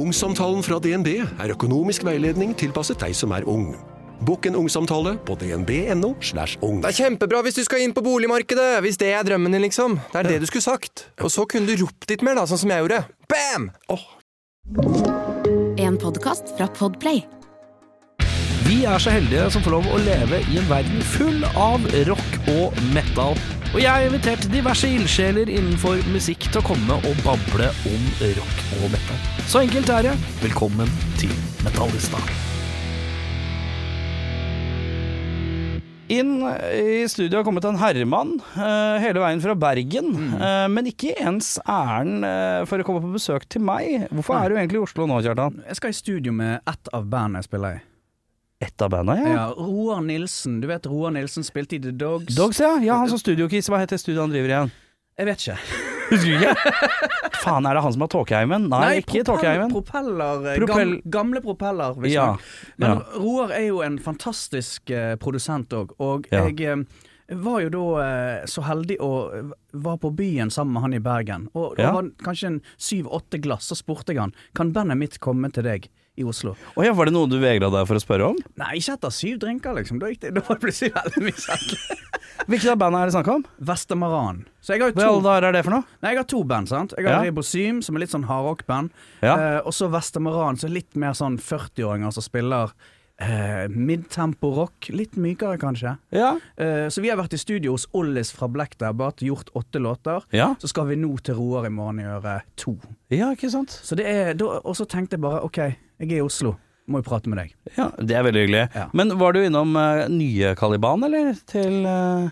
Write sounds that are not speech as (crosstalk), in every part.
Ungsamtalen fra DNB er økonomisk veiledning tilpasset deg som er ung. Bokk en ungsamtale på dnb.no. slash ung. Det er kjempebra hvis du skal inn på boligmarkedet, hvis det er drømmen din, liksom. Det er det du skulle sagt. Og så kunne du ropt litt mer, da, sånn som jeg gjorde. Bam! En podkast fra Podplay. Vi er så heldige som får lov å leve i en verden full av rock og metal. Og jeg har invitert diverse ildsjeler innenfor musikk til å komme og bable om rock og metal. Så enkelt er det. Velkommen til Metallista. Inn i studio har kommet en herremann, eh, hele veien fra Bergen. eh, men ikke ens æren uh, for å komme på besøk til meg. Hvorfor er du egentlig i Oslo nå, Kjartan? Jeg skal i studio med ett av bandene jeg spiller i. Ett av banda, ja. Ja, Roar Nilsen. Du vet Roar Nilsen spilte i The Dogs? Dogs, ja. ja han som studiokiss. Hva heter studioet han driver igjen? Jeg vet ikke. (laughs) Husker du ikke? Faen, er det han som har Tåkeheimen? Nei, ikke Tåkeheimen. Propeller, eh, Propell- gam, gamle propeller. visstnok. Ja, Men. Roar er jo en fantastisk uh, produsent òg, og jeg eh, var jo da eh, så heldig å var på byen sammen med han i Bergen. Og det Ja. var kanskje en syv-åtte glass, så spurte jeg han kan bandet mitt komme til deg i Oslo. Oh ja, var det noe du vegra deg for å spørre om? Nei, ikke etter syv drinker, liksom. Da, gikk det, da var det plutselig veldig mye kjedelig. (laughs) Hvilket av bandene er det snakk om? Vestamaran. Så jeg har jo Hva to er det for noe? Nei, jeg har to band, sant. Jeg har Ja. Ribosym, som er litt sånn hardrock-band. Ja. Eh, og så Vestamaran, som er litt mer sånn 40-åringer som spiller eh, midtempo-rock. Litt mykere, kanskje. Ja. Uh, så vi har vært i studio hos Ollis fra Black Debate, gjort åtte låter. Ja, Så skal vi nå til Roar i morgen gjøre to. ja ikke sant? Så det er, da- Og så tenkte jeg bare OK, jeg er i Oslo, må jo prate med deg. Ja, Det er veldig hyggelig. Ja. Men var du innom uh, nye Caliban, eller? Til uh,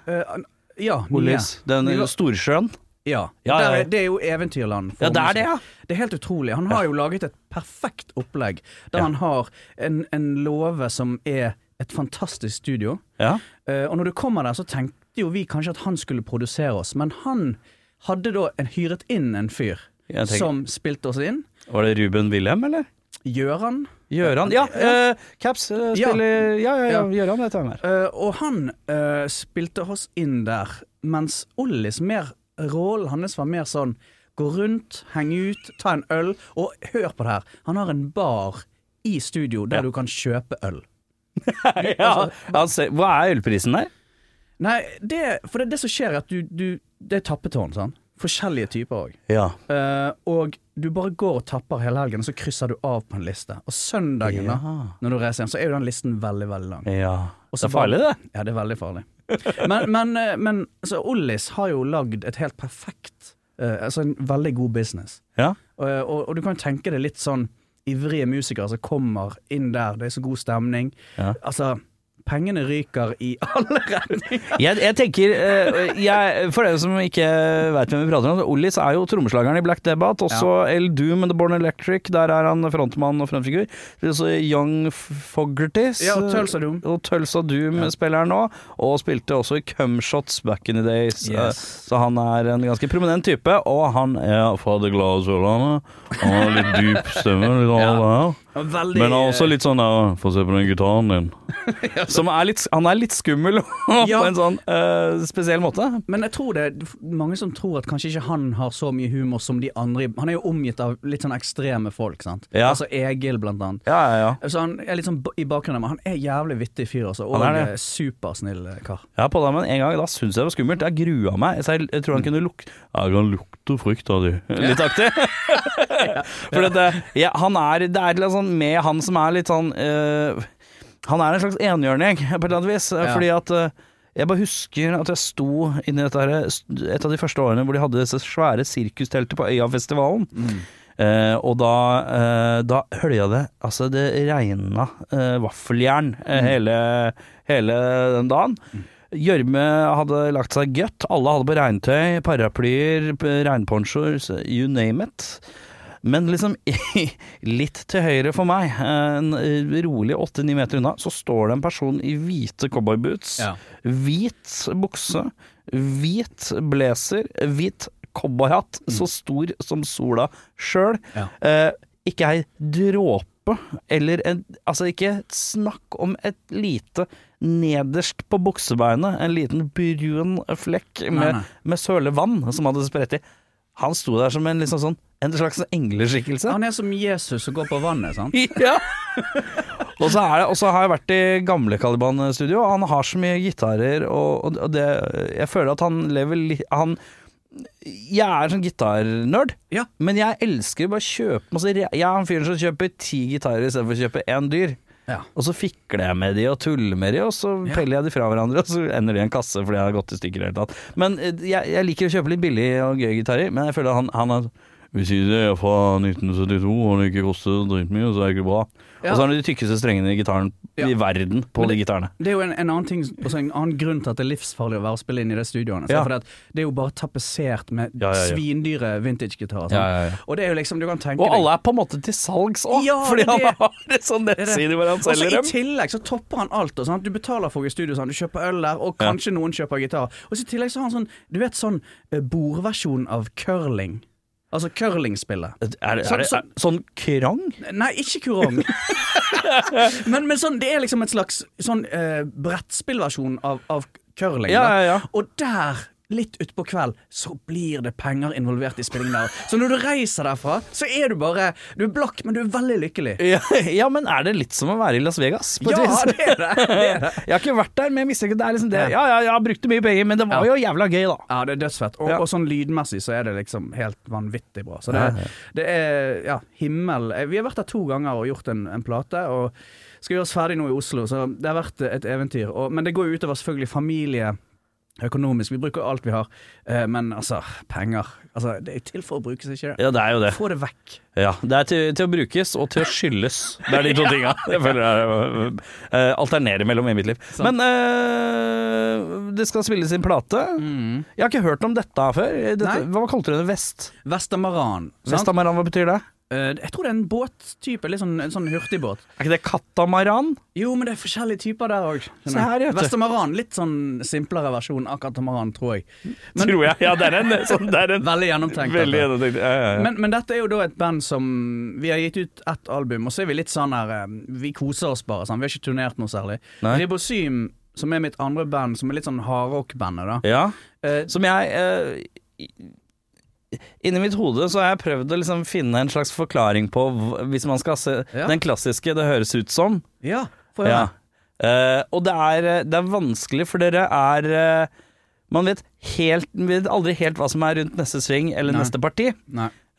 ja. Ollis? Den Storsjøen? Ja. Ja, ja, ja. Det er jo eventyrland. for Ja, det er det, ja. Det er helt utrolig. Han har jo laget et perfekt opplegg, der Ja. han har en, en låve som er et fantastisk studio. Ja. Uh, og når du kommer der, så tenkte jo vi kanskje at han skulle produsere oss, men han hadde da en, hyret inn en fyr som spilte oss inn. Var det Ruben Wilhelm, eller? Gjøran. Gjøran? Ja, Uh, Caps uh, spiller Ja, ja, ja. Ja. Gjøran vet jeg hvem er. Og han spilte oss inn der, mens Ollis mer rollen hans var mer sånn gå rundt, henge ut, ta en øl, og hør på det her, han har en bar i studio der Ja. du kan kjøpe øl. (laughs) ja, altså, hva er ølprisen der? Nei, det, for det, det som skjer er at du, du Det er tappetårn, sant. Forskjellige typer òg. Ja. og du bare går og tapper hele helgen, og så krysser du av på en liste. Og søndagen, da, når du reiser hjem, så er jo den listen veldig, veldig lang. ja. Det er farlig, det. Ja, det er veldig farlig. Men, men, eh, men så Ollis har jo lagd et helt perfekt uh, Altså en veldig god business. Ja. Og, og, og du kan tenke deg litt sånn ivrige musikere som kommer inn der, det er så god stemning. Ja. Altså, pengene ryker i (laughs) alle retninger. Jeg, jeg tenker eh, jeg, For dere som ikke vet hvem vi prater om, Ollis er jo trommeslageren i Black Debate. Også El Doom and The Born Electric. Der er han frontmann og frontfigur. Også Young Fogertys. Ja, og Tulsa Doom. Og Tulsa Doom spiller han nå. Og spilte også i Cumshots back in the days. Yes. Eh, Så han er en ganske prominent type. Og han er fra det glade Sørlandet. Han har litt dyp stemme. Litt Ja. Veldig, Men han er også litt sånn der, Få se på den gitaren din. (laughs) Som er litt, han er litt skummel Ja. (laughs) på en sånn uh, spesiell måte. Men jeg tror det er mange som tror at kanskje ikke han har så mye humor som de andre. Han er jo omgitt av litt sånn ekstreme folk, sant. Ja. Altså Egil, blant annet. Ja, ja, ja. Så han er litt sånn i bakgrunnen, men han er jævlig vittig fyr, altså. Og Han er det. eh, supersnill eh, kar. Ja, på det, men en gang da syns jeg det var skummelt. Jeg grua meg. Jeg, jeg tror han kunne lukte Jeg kan lukte frykt av de. Litt aktig. (laughs) For det, ja, han er, det er litt sånn med han som er litt sånn eh, Han er en slags enhjørning, (laughs) på et eller annet vis. Ja. Fordi at eh, jeg bare husker at jeg sto inni dette her, et av de første årene hvor de hadde disse svære sirkusteltet på Øyafestivalen. Eh, og da, eh, da hølja det Altså, det regna eh, vaffeljern eh, hele, hele den dagen. Gjørme hadde lagt seg godt. Alle hadde på regntøy, paraplyer, regnponchoer, you name it. Men liksom (laughs) litt til høyre for meg, en rolig åtte-ni meter unna, så står det en person i hvite cowboyboots, Ja. hvit bukse, hvit blazer, hvit cowboyhatt, så stor som sola sjøl. Ja. Eh, ikke ei dråpe, eller en, altså ikke snakk om et lite nederst på buksebeinet, en liten brun flekk med, nei. med søle vann som hadde spredt i. Han sto der som en liksom sånn En slags engleskikkelse. Han er som Jesus som går på vannet, sant? (laughs) Ja. og, så er det, og så har jeg vært i gamle Caliban-studio, og han har så mye gitarer, og, og det Jeg føler at han lever litt Han Jeg er sånn gitarnerd, Ja. men jeg elsker bare å kjøpe masse Jeg er han fyren som kjøper ti gitarer istedenfor å kjøpe én dyr. Ja. Og så fikler jeg med de og tuller med de, og så Ja. peller jeg de fra hverandre, og så ender de i en kasse fordi jeg har gått i stykker i det hele tatt. Men eh, jeg, jeg liker å kjøpe litt billig og gøy gitarer, men jeg føler han, han er vi sier det er fra 1972, og det ikke koster dritmye, så er det ikke bra. Ja. Og så har det de tykkeste strengene i gitaren Ja. i verden på det, de gitarene. Det er jo en, en annen ting altså en annen grunn til at det er livsfarlig å være og spille inn i det studioet. Ja. Det, det er jo bare tapetsert med svindyre vintage-gitarer. ja. Og det er jo liksom, du kan tenke Og alle er på en måte til salgs òg, Ja, fordi er han har en sånn er nettside hvor han Og så I tillegg så topper han alt. Og sånn. Du betaler for i studio, sånn. du kjøper øl der, og kanskje noen kjøper gitar. Og så i tillegg så har han sånn Du vet sånn eh, bordversjon av curling. Altså curlingspillet. Er, er, Sånn- er er, sånn krang? Nei, ikke kurong. (laughs) men, men sånn, det er liksom et slags sånn eh, brettspillversjon av, av curling. Ja, ja, ja. Og der, litt utpå kveld, så blir det penger involvert i spillingen der. Så når du reiser derfra, så er du bare Du er blakk, men du er veldig lykkelig. (laughs) Ja, ja, men er det litt som å være i Las Vegas? Ja, det er det. det, er det. (laughs) Jeg har ikke vært der, men jeg mistenker det er liksom det. Ja, ja, jeg brukte mye penger, men det var jo jævla gøy, da. Ja, det er dødsfett. Og, og sånn lydmessig så er det liksom helt vanvittig bra. Så det, det er ja, himmel. Eh, Vi har vært der to ganger og gjort en, en plate. Og skal gjøres ferdig nå i Oslo, så det har vært et eventyr. Og, men det går jo utover selvfølgelig familie. Økonomisk. Vi bruker alt vi har. Eh, men altså, penger. Altså, det er til for å brukes, ikke det? Ja, det er jo det. Få det vekk. Ja, Det er til, til å brukes og til å skyldes. Det er de to (laughs) tinga jeg føler er uh, alternerer mellom i mitt liv. Men uh, det skal spilles inn plate. Jeg har ikke hørt om dette før. Dette, Mm. Hva kalte du det? Vest? Vestamaran. sant? Vestamaran, hva betyr det? Eh, jeg tror det er en båttype. Litt sånn, en sånn hurtigbåt. Er ikke det katamaran? Jo, men det er forskjellige typer der òg. Vestamaran. Litt sånn simplere versjon av katamaran, tror jeg. Men- Tror jeg. Ja, det er en, sånn, det er en (laughs) Veldig gjennomtenkt. veldig gjennomtenkt. Ja, ja, ja. Men, men dette er jo da et band som Vi har gitt ut ett album, og så er vi litt sånn her eh, Vi koser oss bare. Sånn. Vi har ikke turnert noe særlig. Ribosym, som er mitt andre band, som er litt sånn hardrock-bandet, da. ja. Eh, Som jeg eh, Inni mitt hode så har jeg prøvd å liksom finne en slags forklaring på Hvis man skal se Ja. den klassiske 'det høres ut som'. ja, for. Ja. Uh, og det er, eh, det er vanskelig, for dere er uh, Man vet, helt, vet aldri helt hva som er rundt neste sving eller Nei. neste parti.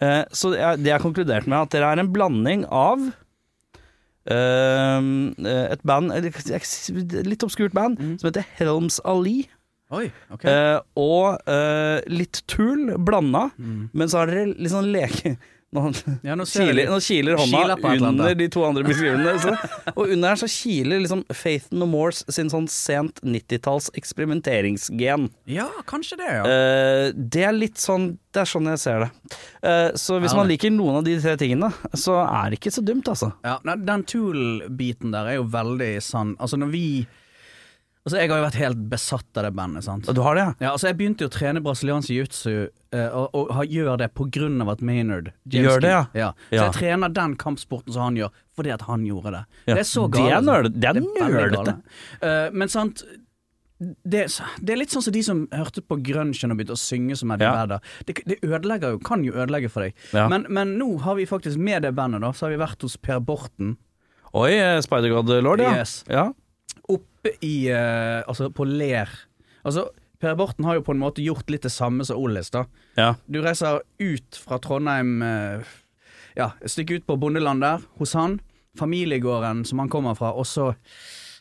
Eh, så jeg, det jeg har konkludert med, at dere er en blanding av et band Et litt obskurt band Mm. som heter Helms Ali. Oi, okay. Eh, og eh, litt tull blanda, Mm. men så har dere litt sånn leke Nå, Ja, nå kiler, nå kiler hånda under de to andre beskrivelsene. Og under her så kiler liksom Faith No Mores sin sånn sent 90-talls eksperimenteringsgen. Ja, kanskje det, ja. Eh, det er litt sånn Det er sånn jeg ser det. Eh, så hvis Ja, man liker noen av de tre tingene, så er det ikke så dumt, altså. ja den Tool-biten der er jo veldig sann. Altså, når vi Altså, jeg har jo vært helt besatt av det bandet, sant. Og du har det, ja? Ja, altså Jeg begynte jo å trene brasiliansk jiu-jitsu, eh, og, og har- gjør det på grunn av at Maynard Gjør det, ja? ja. Så jeg trener den kampsporten som han gjør, fordi at han gjorde det. Det er så Det galt. det er nerdete. gale. Eh, men sant det, det er litt sånn som de som hørte på grunchen og begynte å synge som Eddie Ja. Vedder. Det, det ødelegger jo, kan jo ødelegge for deg. Ja. Men, men nå har vi faktisk med det bandet, da, så har vi vært hos Per Borten. Oi, eh, Spider-God Lord, ja. Yes. ja. I uh, Altså, på Ler. Altså, Per Borten har jo på en måte gjort litt det samme som Ollis, da. ja. Du reiser ut fra Trondheim uh, Ja, et stykke ut på bondeland der, hos han. Familiegården som han kommer fra, og så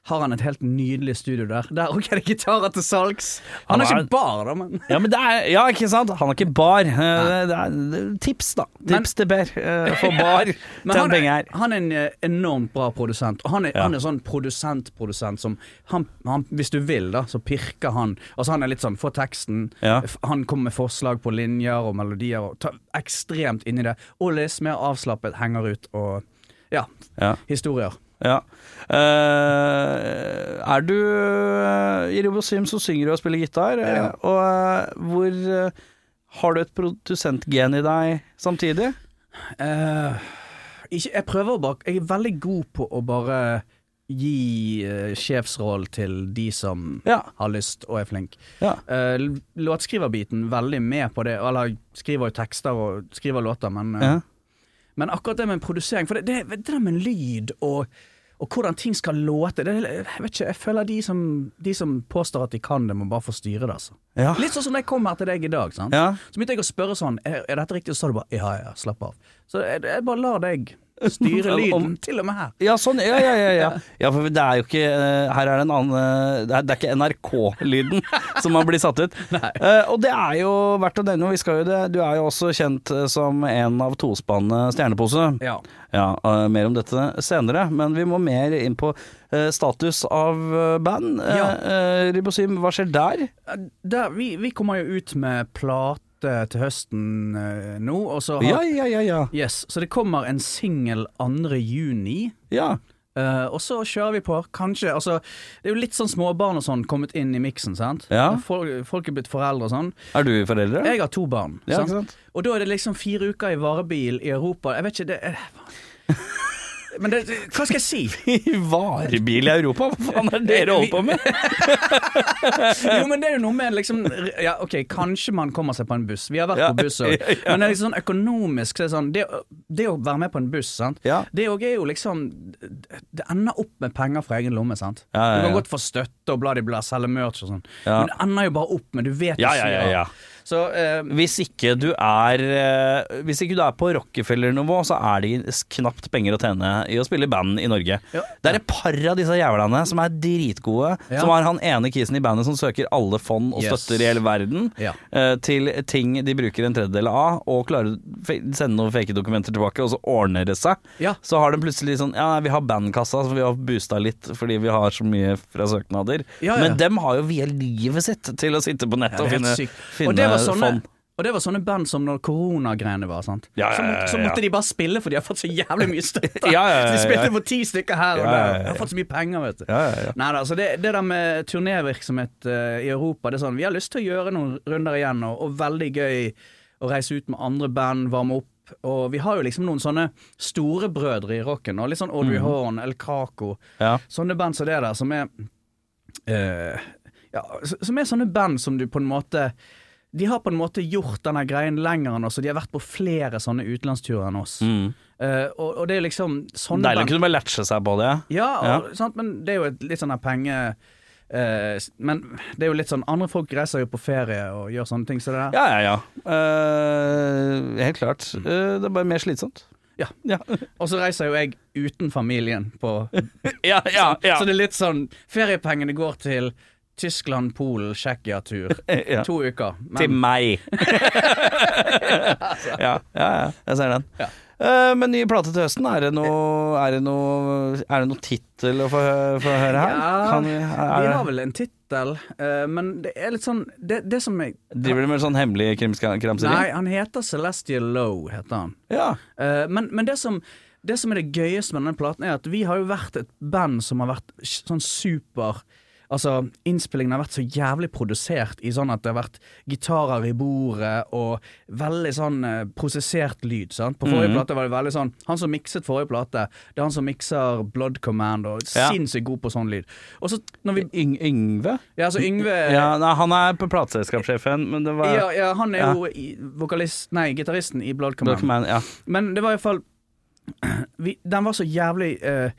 har han et helt nydelig studio der. Der òg er det gitarer til salgs. Han Han har er- ikke bar, da, men Ja, men det er, ja, ikke sant? Han har ikke bar. Eh, Det er, tips, da. tips. Men- til Per. eh, (laughs) Få bar. Han, penger er, her. han er en eh, enormt bra produsent. Og han er, Ja. han er sånn produsent-produsent som han, han, Hvis du vil, da, så pirker han. Altså Han er litt sånn få teksten. Ja. Han kommer med forslag på linjer og melodier og tar ekstremt inn i det. Ollis mer avslappet, henger ut og Ja, Ja. historier. Ja. Uh, er du uh, i Robosim så synger du og spiller gitar, eh, Ja. og uh, hvor Har du et produsentgen i deg samtidig? Ikke, jeg prøver å bare Jeg er veldig god på å bare gi uh, sjefsrollen til de som Ja. har lyst og er flink. Ja. Låtskriverbiten veldig med på det, eller skriver jo tekster og skriver låter, men. Men akkurat det med produsering For det, det, det der med lyd og, og hvordan ting skal låte det, Jeg vet ikke, jeg føler de som, de som påstår at de kan det, må bare få styre det. Altså. Ja. Litt sånn som da jeg kom her til deg i dag. Sant? Ja. Så begynte jeg å spørre sånn Er, er dette riktig? Så sa du bare ja, ja, slapp av. Så jeg, jeg bare lar deg styre (laughs) lyden, til og med her. Ja, sånn, ja, ja, ja, ja. (laughs) ja for det er jo ikke eh, Her er det en annen eh, Det er, det er ikke NRK-lyden (laughs) som har blitt satt ut. Uh, og det er jo verdt å nevne, vi skal jo det Du er jo også kjent som en av tospannet Stjernepose. Ja. Ja, uh, mer om dette senere, men vi må mer inn på uh, status av band. Ja. Ribosim, hva skjer der? Der, vi, vi kommer jo ut med plate til høsten eh, nå, og så har Ja, ja, ja, ja. Yes, så det kommer en singel 2. juni. ja. Uh, og så kjører vi på, kanskje Altså, det er jo litt sånn småbarn og sånn kommet inn i miksen, sant? Ja. Folk, folk er blitt foreldre og sånn. Er du foreldre? Jeg har to barn. Ja, sant? sant? Og da er det liksom fire uker i varebil i Europa. Jeg vet ikke, det er Men det, hva skal jeg si? (laughs) I varebil i Europa? Hva faen er det dere holder på med? (laughs) Jo, men det er jo noe med liksom Ja, OK, kanskje man kommer seg på en buss. Vi har vært på buss òg. (laughs) Men det er liksom sånn økonomisk så det, sånn, det, det å være med på en buss, sant? Det òg er jo liksom Det ender opp med penger fra egen lomme, sant. Du kan godt få støtte og bla di bla, selge merch og sånn, men det ender jo bare opp med Du vet du ja, ja, ja. Så eh, Hvis ikke du er eh, Hvis ikke du er på Rockefeller-nivå, så er det knapt penger å tjene i å spille i band i Norge. Ja. Det er et par av disse jævlene som er dritgode. Ja. Som har han ene kisen i bandet som søker alle fond og Yes. støtter i hele verden Ja. eh, til ting de bruker en tredjedel av, og klarer å sende noen fake dokumenter tilbake, og så ordner det seg. Så har de plutselig sånn Ja, vi har bandkassa, så vi har boosta litt fordi vi har så mye fra søknader. Men dem har jo via livet sitt til å sitte på nettet og finne, finne var sånne, fond. Og det var sånne band som når koronagreiene var. sant? Ja, ja, så, måtte, så måtte de bare spille, for de har fått så jævlig mye støtte. (laughs) De spilte for ti stykker her og der. De har fått så mye penger, vet du. Ja, ja, ja. Nei da, det, det der med turnévirksomhet uh, i Europa, det er sånn Vi har lyst til å gjøre noen runder igjen, og, og veldig gøy å reise ut med andre band, varme opp. Og vi har jo liksom noen sånne storebrødre i rocken, og litt sånn Audrey Horn, El Caco. Ja. Sånne band som det der, som er uh, Ja, som er sånne band som du på en måte De har på en måte gjort denne greien lenger enn oss, og de har vært på flere sånne utenlandsturer enn oss. Mm. Uh, og, og det er liksom sånne Deilig å kunne bare latche seg på det. Ja, og, Sant? men det er jo et litt sånn penge... Uh, men det er jo litt sånn Andre folk reiser jo på ferie og gjør sånne ting som det der. Ja, ja, ja. Uh, helt klart. Eh, det er bare mer slitsomt. Ja. Ja, (laughs) Og så reiser jo jeg uten familien på (laughs) ja, ja. ja. Så det er litt sånn Feriepengene går til Tyskland, Polen, Tsjekkia-tur. (laughs) Ja. To uker. Men, Til meg. (laughs) ja, ja, ja, jeg ser den. Ja. Uh, men ny plate til høsten, er det noe Er det noe, er det noe tittel å få, få høre her? Ja, Kan vi, vi har vel en tittel, uh, men det er litt sånn Det, det som jeg driver du med sånn hemmelig krimskramseri? Nei, han heter Celestial Low, heter han. Ja. Uh, men, men det som det som er det gøyeste med denne platen, er at vi har jo vært et band som har vært sånn super Altså, innspillingen har vært så jævlig produsert i sånn at det har vært gitarer i bordet og veldig sånn eh, prosessert lyd. sant? På forrige plate var det veldig sånn Han som mikset forrige plate, det er han som mikser Blood Command, og Ja. sinnssykt god på sånn lyd. Og så når vi Yng Yngve? Ja, altså Yngve Ja, nei, han er på plateselskapssjefen, men det var ja, ja, han er jo i- vokalist Nei, gitaristen i Blood Command. Blood Command ja. Men det var iallfall (clears throat) Den var så jævlig eh,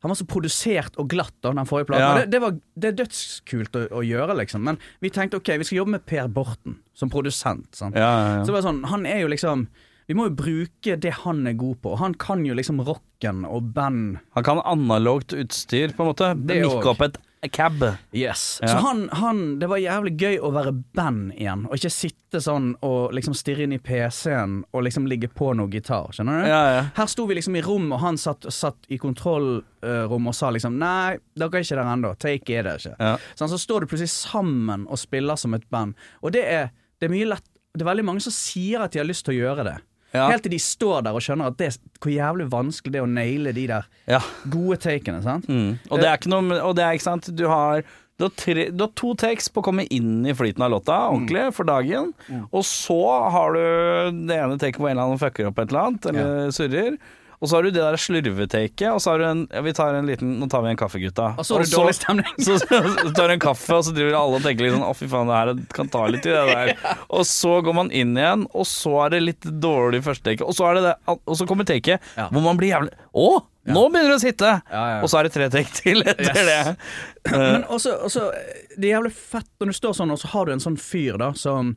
Han var så produsert og glatt, da, den forrige platen. Ja. Det, det, var, det er dødskult å, å gjøre, liksom. Men vi tenkte ok, vi skal jobbe med Per Borten som produsent. Sant? Ja, ja. Så det var sånn, han er jo liksom Vi må jo bruke det han er god på. Han kan jo liksom rocken og band. Han kan analogt utstyr, på en måte. Mikke opp et cab. Yes. Ja. Så han, han Det var jævlig gøy å være band igjen, og ikke sitte sånn og liksom stirre inn i PC-en og liksom ligge på noe gitar. Skjønner du? Ja, ja. Her sto vi liksom i rom, og han satt, satt i kontrollrommet og sa liksom Nei, dere er ikke der ennå. Take er det ikke. Sånn, så står du plutselig sammen og spiller som et band. Og det er, det er mye lett Det er veldig mange som sier at de har lyst til å gjøre det. Ja. Helt til de står der og skjønner det, hvor jævlig vanskelig det er å naile de der ja. gode takene. sant? Mm. Og det er ikke noe Og det er ikke sant Du har du har, tre, du har to takes på å komme inn i flyten av låta ordentlig for dagen. Og så har du det ene taket hvor en eller annen fucker opp et eller annet, eller surrer. Og så har du det der slurvetaket, og så har du en ja, Vi tar en liten Nå tar vi en kaffe, gutta. Og så har du dårlig stemning. (laughs) Så, så, så tar du en kaffe, og så driver alle og tenker litt sånn Å, fy faen, det her kan ta litt tid, det der. (laughs) Og så går man inn igjen, og så er det litt dårlig første take, og så er det det Og så kommer taket Ja. hvor man blir jævlig Å, nå begynner det å sitte! Ja, ja. Og så er det tre take til etter Yes. det. Men også, også Det er jævlig fett når du står sånn, og så har du en sånn fyr da som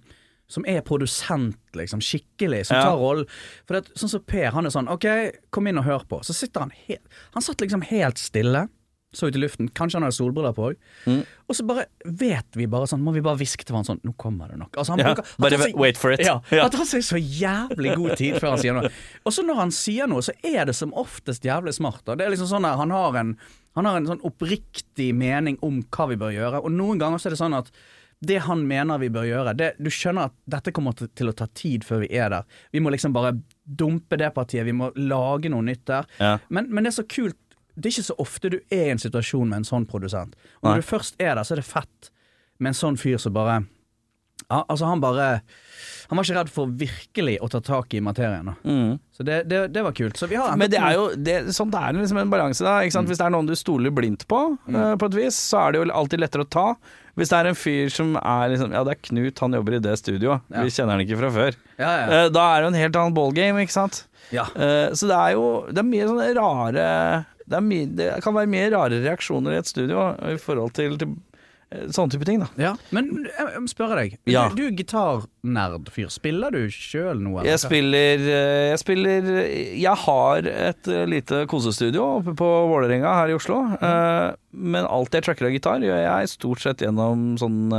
som er produsent, liksom, skikkelig, som Ja. tar rollen. For det, sånn som Per, han er sånn OK, kom inn og hør på. Så sitter han helt Han satt liksom helt stille, så ut i luften. Kanskje han hadde solbriller på òg. Mm. Og så bare vet vi bare sånn, må vi bare hviske til hverandre sånn Nå kommer det nok. Altså, han Ja, bruker, bare seg- wait for it. Ja, Ja. Han tar seg så jævlig god tid før han sier noe. Og så når han sier noe, så er det som oftest jævlig smart. Da. Det er liksom sånn at han har en han har en sånn oppriktig mening om hva vi bør gjøre, og noen ganger så er det sånn at det han mener vi bør gjøre det, Du skjønner at dette kommer til, å ta tid før vi er der. Vi må liksom bare dumpe det partiet, vi må lage noe nytt der. Ja. Men, men det er så kult Det er ikke så ofte du er i en situasjon med en sånn produsent. Og Nei. når du først er der, så er det fett med en sånn fyr som bare ja, Altså, han bare Han var ikke redd for virkelig å ta tak i materien. Mm. Så det, det, det var kult. Så vi har Men det er jo det, sånn det er liksom en balanse, da. Ikke sant? Hvis det er noen du stoler blindt på, eh, på et vis, så er det jo alltid lettere å ta. Hvis det er en fyr som er liksom Ja, det er Knut, han jobber i det studioet. Ja. Vi kjenner han ikke fra før. Ja, ja. Uh, Da er det jo en helt annen ballgame, ikke sant. ja. Eh, Så det er jo Det er mye sånne rare det, mye, det kan være mye rare reaksjoner i et studio i forhold til, til sånne type ting, da. Ja, Men jeg, jeg må spørre deg. Ja. Du, du er gitarnerd-fyr. Spiller du sjøl noe? eller Jeg spiller, eh, jeg spiller Jeg har et eh, lite kosestudio oppe på Vålerenga her i Oslo. Mm. Men alt jeg tracker av gitar, gjør jeg stort sett gjennom sånn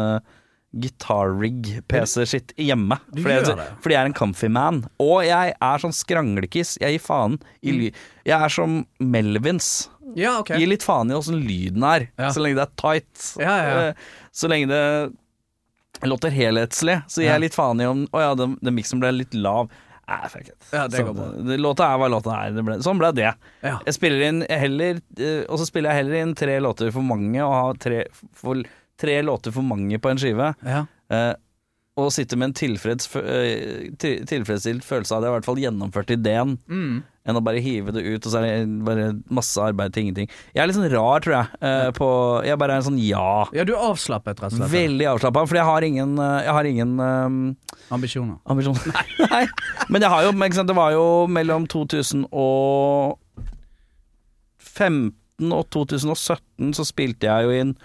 uh, gitar-rig-PC-shit hjemme. Du Fordi jeg, det? fordi jeg er en comfy man. Og jeg er sånn skranglekis. Jeg gir faen i. Jeg er som Melvins. Ja, ok. Gir litt faen i åssen lyden er, Ja. så lenge det er tight. Ja, ja. Eh, Så lenge det låter helhetslig, så gir jeg litt faen i om Å ja, den, den miksen ble litt lav. Nei, fuck it. Ja, det Så det- Låta er hva låta er. Det ble, sånn ble det. Ja. Jeg spiller inn heller eh, Og så spiller jeg heller inn tre låter for mange, og har tre, for, tre låter for mange på en skive. Ja. Eh, og sitter med en tilfreds, eh, til- tilfredsstilt følelse av at jeg i hvert fall gjennomført ideen, Mm. enn å bare hive det ut, og så er det bare masse arbeid til ingenting. Jeg er litt sånn rar, tror jeg. eh, på, jeg bare er en sånn ja. ja, du er avslappet, rett og slett. Veldig avslappa, fordi jeg har ingen, eh, jeg har ingen um, Ambisjoner. ambisjoner. (laughs) Nei. Men jeg har jo, ikke sant, det var jo mellom 2015 og 2017 så spilte jeg jo inn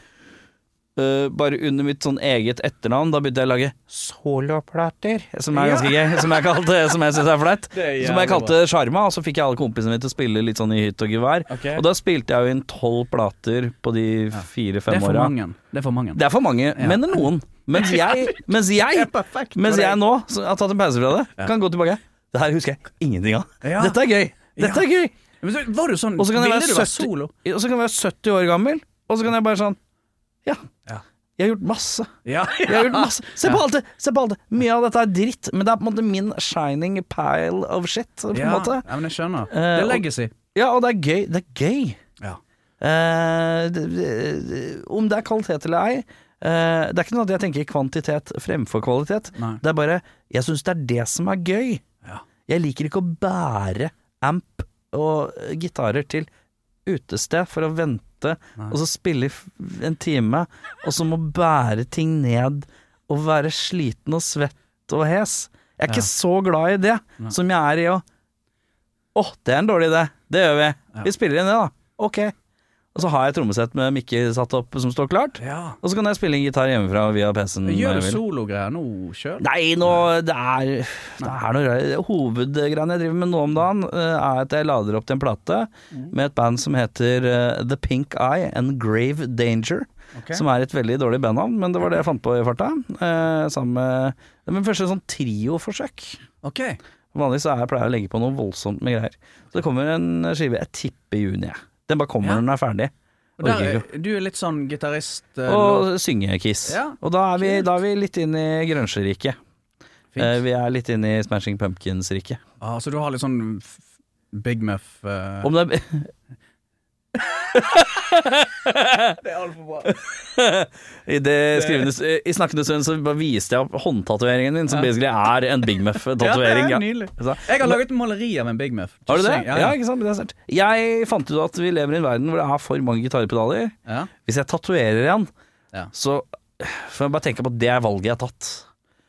eh, bare under mitt sånn eget etternavn. Da begynte jeg å lage soloplater, som er ganske gøy. Som jeg, kalte, som jeg syns er flaut. Som jeg kalte Sjarma, og så fikk jeg alle kompisene mine til å spille litt sånn i hytt og gevær. Okay. Og da spilte jeg jo inn tolv plater på de fire-fem åra. Det er for mange. Det er for mange, men er noen. Mens jeg, mens jeg, mens jeg nå som har tatt en pause fra det, kan gå tilbake. Det her husker jeg ingenting av. Ja. Dette er gøy. Dette er gøy. Men så, var du sånn Og så kan Ville du være solo? Og så kan jeg være 70 år gammel, og så kan jeg bare sånn Ja. Ja. Jeg har gjort masse. Ja. (laughs) Jeg har gjort masse. Se på alt det! Se på alt det. Mye av dette er dritt, men det er på en måte min shining pile of shit. På en Ja, måte. ja, men jeg skjønner. Eh, det er og- legacy. Ja, og det er gøy. Det er gøy. Ja. Uh, det, det, om det er kvalitet eller ei uh, Det er ikke noe at jeg tenker kvantitet fremfor kvalitet. Nei. Det er bare Jeg syns det er det som er gøy. Ja. Jeg liker ikke å bære amp og gitarer til utested for å vente, Nei. og så spille i en time, og så må bære ting ned og være sliten og svett og hes. Jeg er ikke så glad i det Nei. som jeg er i å Å, det er en dårlig idé. Det gjør vi. Ja. Vi spiller inn det, da. Ok. Og så har jeg trommesett med Mikke satt opp som står klart. Ja. Og så kan jeg spille en gitar hjemmefra via PC-en. Gjør du sologreier nå sjøl? Nei, nå Det er, det er noe. Hovedgreiene jeg driver med nå om dagen, eh, er at jeg lader opp til en plate med et band som heter eh, The Pink Eye and Grave Danger. Okay. Som er et veldig dårlig bandnavn, men det var det jeg fant på i farta. Eh, sammen med Det min første sånn trioforsøk. Ok. Vanligvis så er jeg pleier å legge på noe voldsomt med greier. Så det kommer en skive, jeg tipper i juni. jeg. Den bare kommer Ja. når den er ferdig. Der, er- du er litt sånn gitarist uh, Og syngekiss. Ja, og da er, vi, da er vi litt inn i grønsjeriket. Eh, vi er litt inn i Smashing Pumpkins-riket. ah, så du har litt sånn Big Muff uh... Om det er (laughs) (laughs) Det er altfor bra. I, det I snakkende stund så bare viste jeg håndtatoveringen min, som basically er en Big Muff-tatovering. (laughs) Ja, Ja, nydelig. Jeg har laget maleri av en Big Muff. Har du det? Ja, Ja, ikke sant? Det er sant. Jeg fant ut at vi lever i en verden hvor det er for mange gitarpedaler. ja. Hvis jeg tatoverer en, Ja. så får jeg bare tenke på at det er valget jeg har tatt.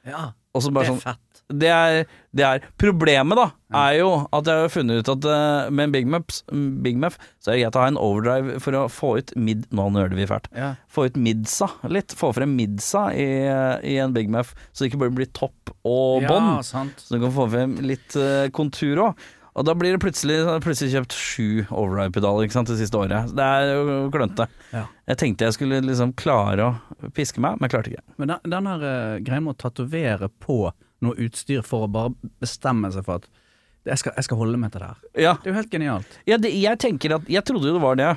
ja. Det er sånn fett. Det er, det er Problemet da er jo at jeg har funnet ut at uh, med en Big Muff, Big Muff så er det greit å ha en overdrive for å få ut mid... Nå nøler vi fælt. Ja. Få ut midsa litt. Få frem midsa i, i en Big Muff, så det ikke bare blir topp og bånd. Ja, sant. Så du kan få frem litt uh, kontur òg. Og da blir det plutselig, plutselig kjøpt sju overdrive-pedaler det siste året. Det er jo klønete. Ja. Jeg tenkte jeg skulle liksom klare å piske meg, men jeg klarte ikke. Men den, den her eh, greia med å tatovere på noe utstyr for å bare bestemme seg for at jeg skal, jeg skal holde meg til det her. Ja, Det er jo helt genialt. ja det, jeg tenker at Jeg trodde jo det var det.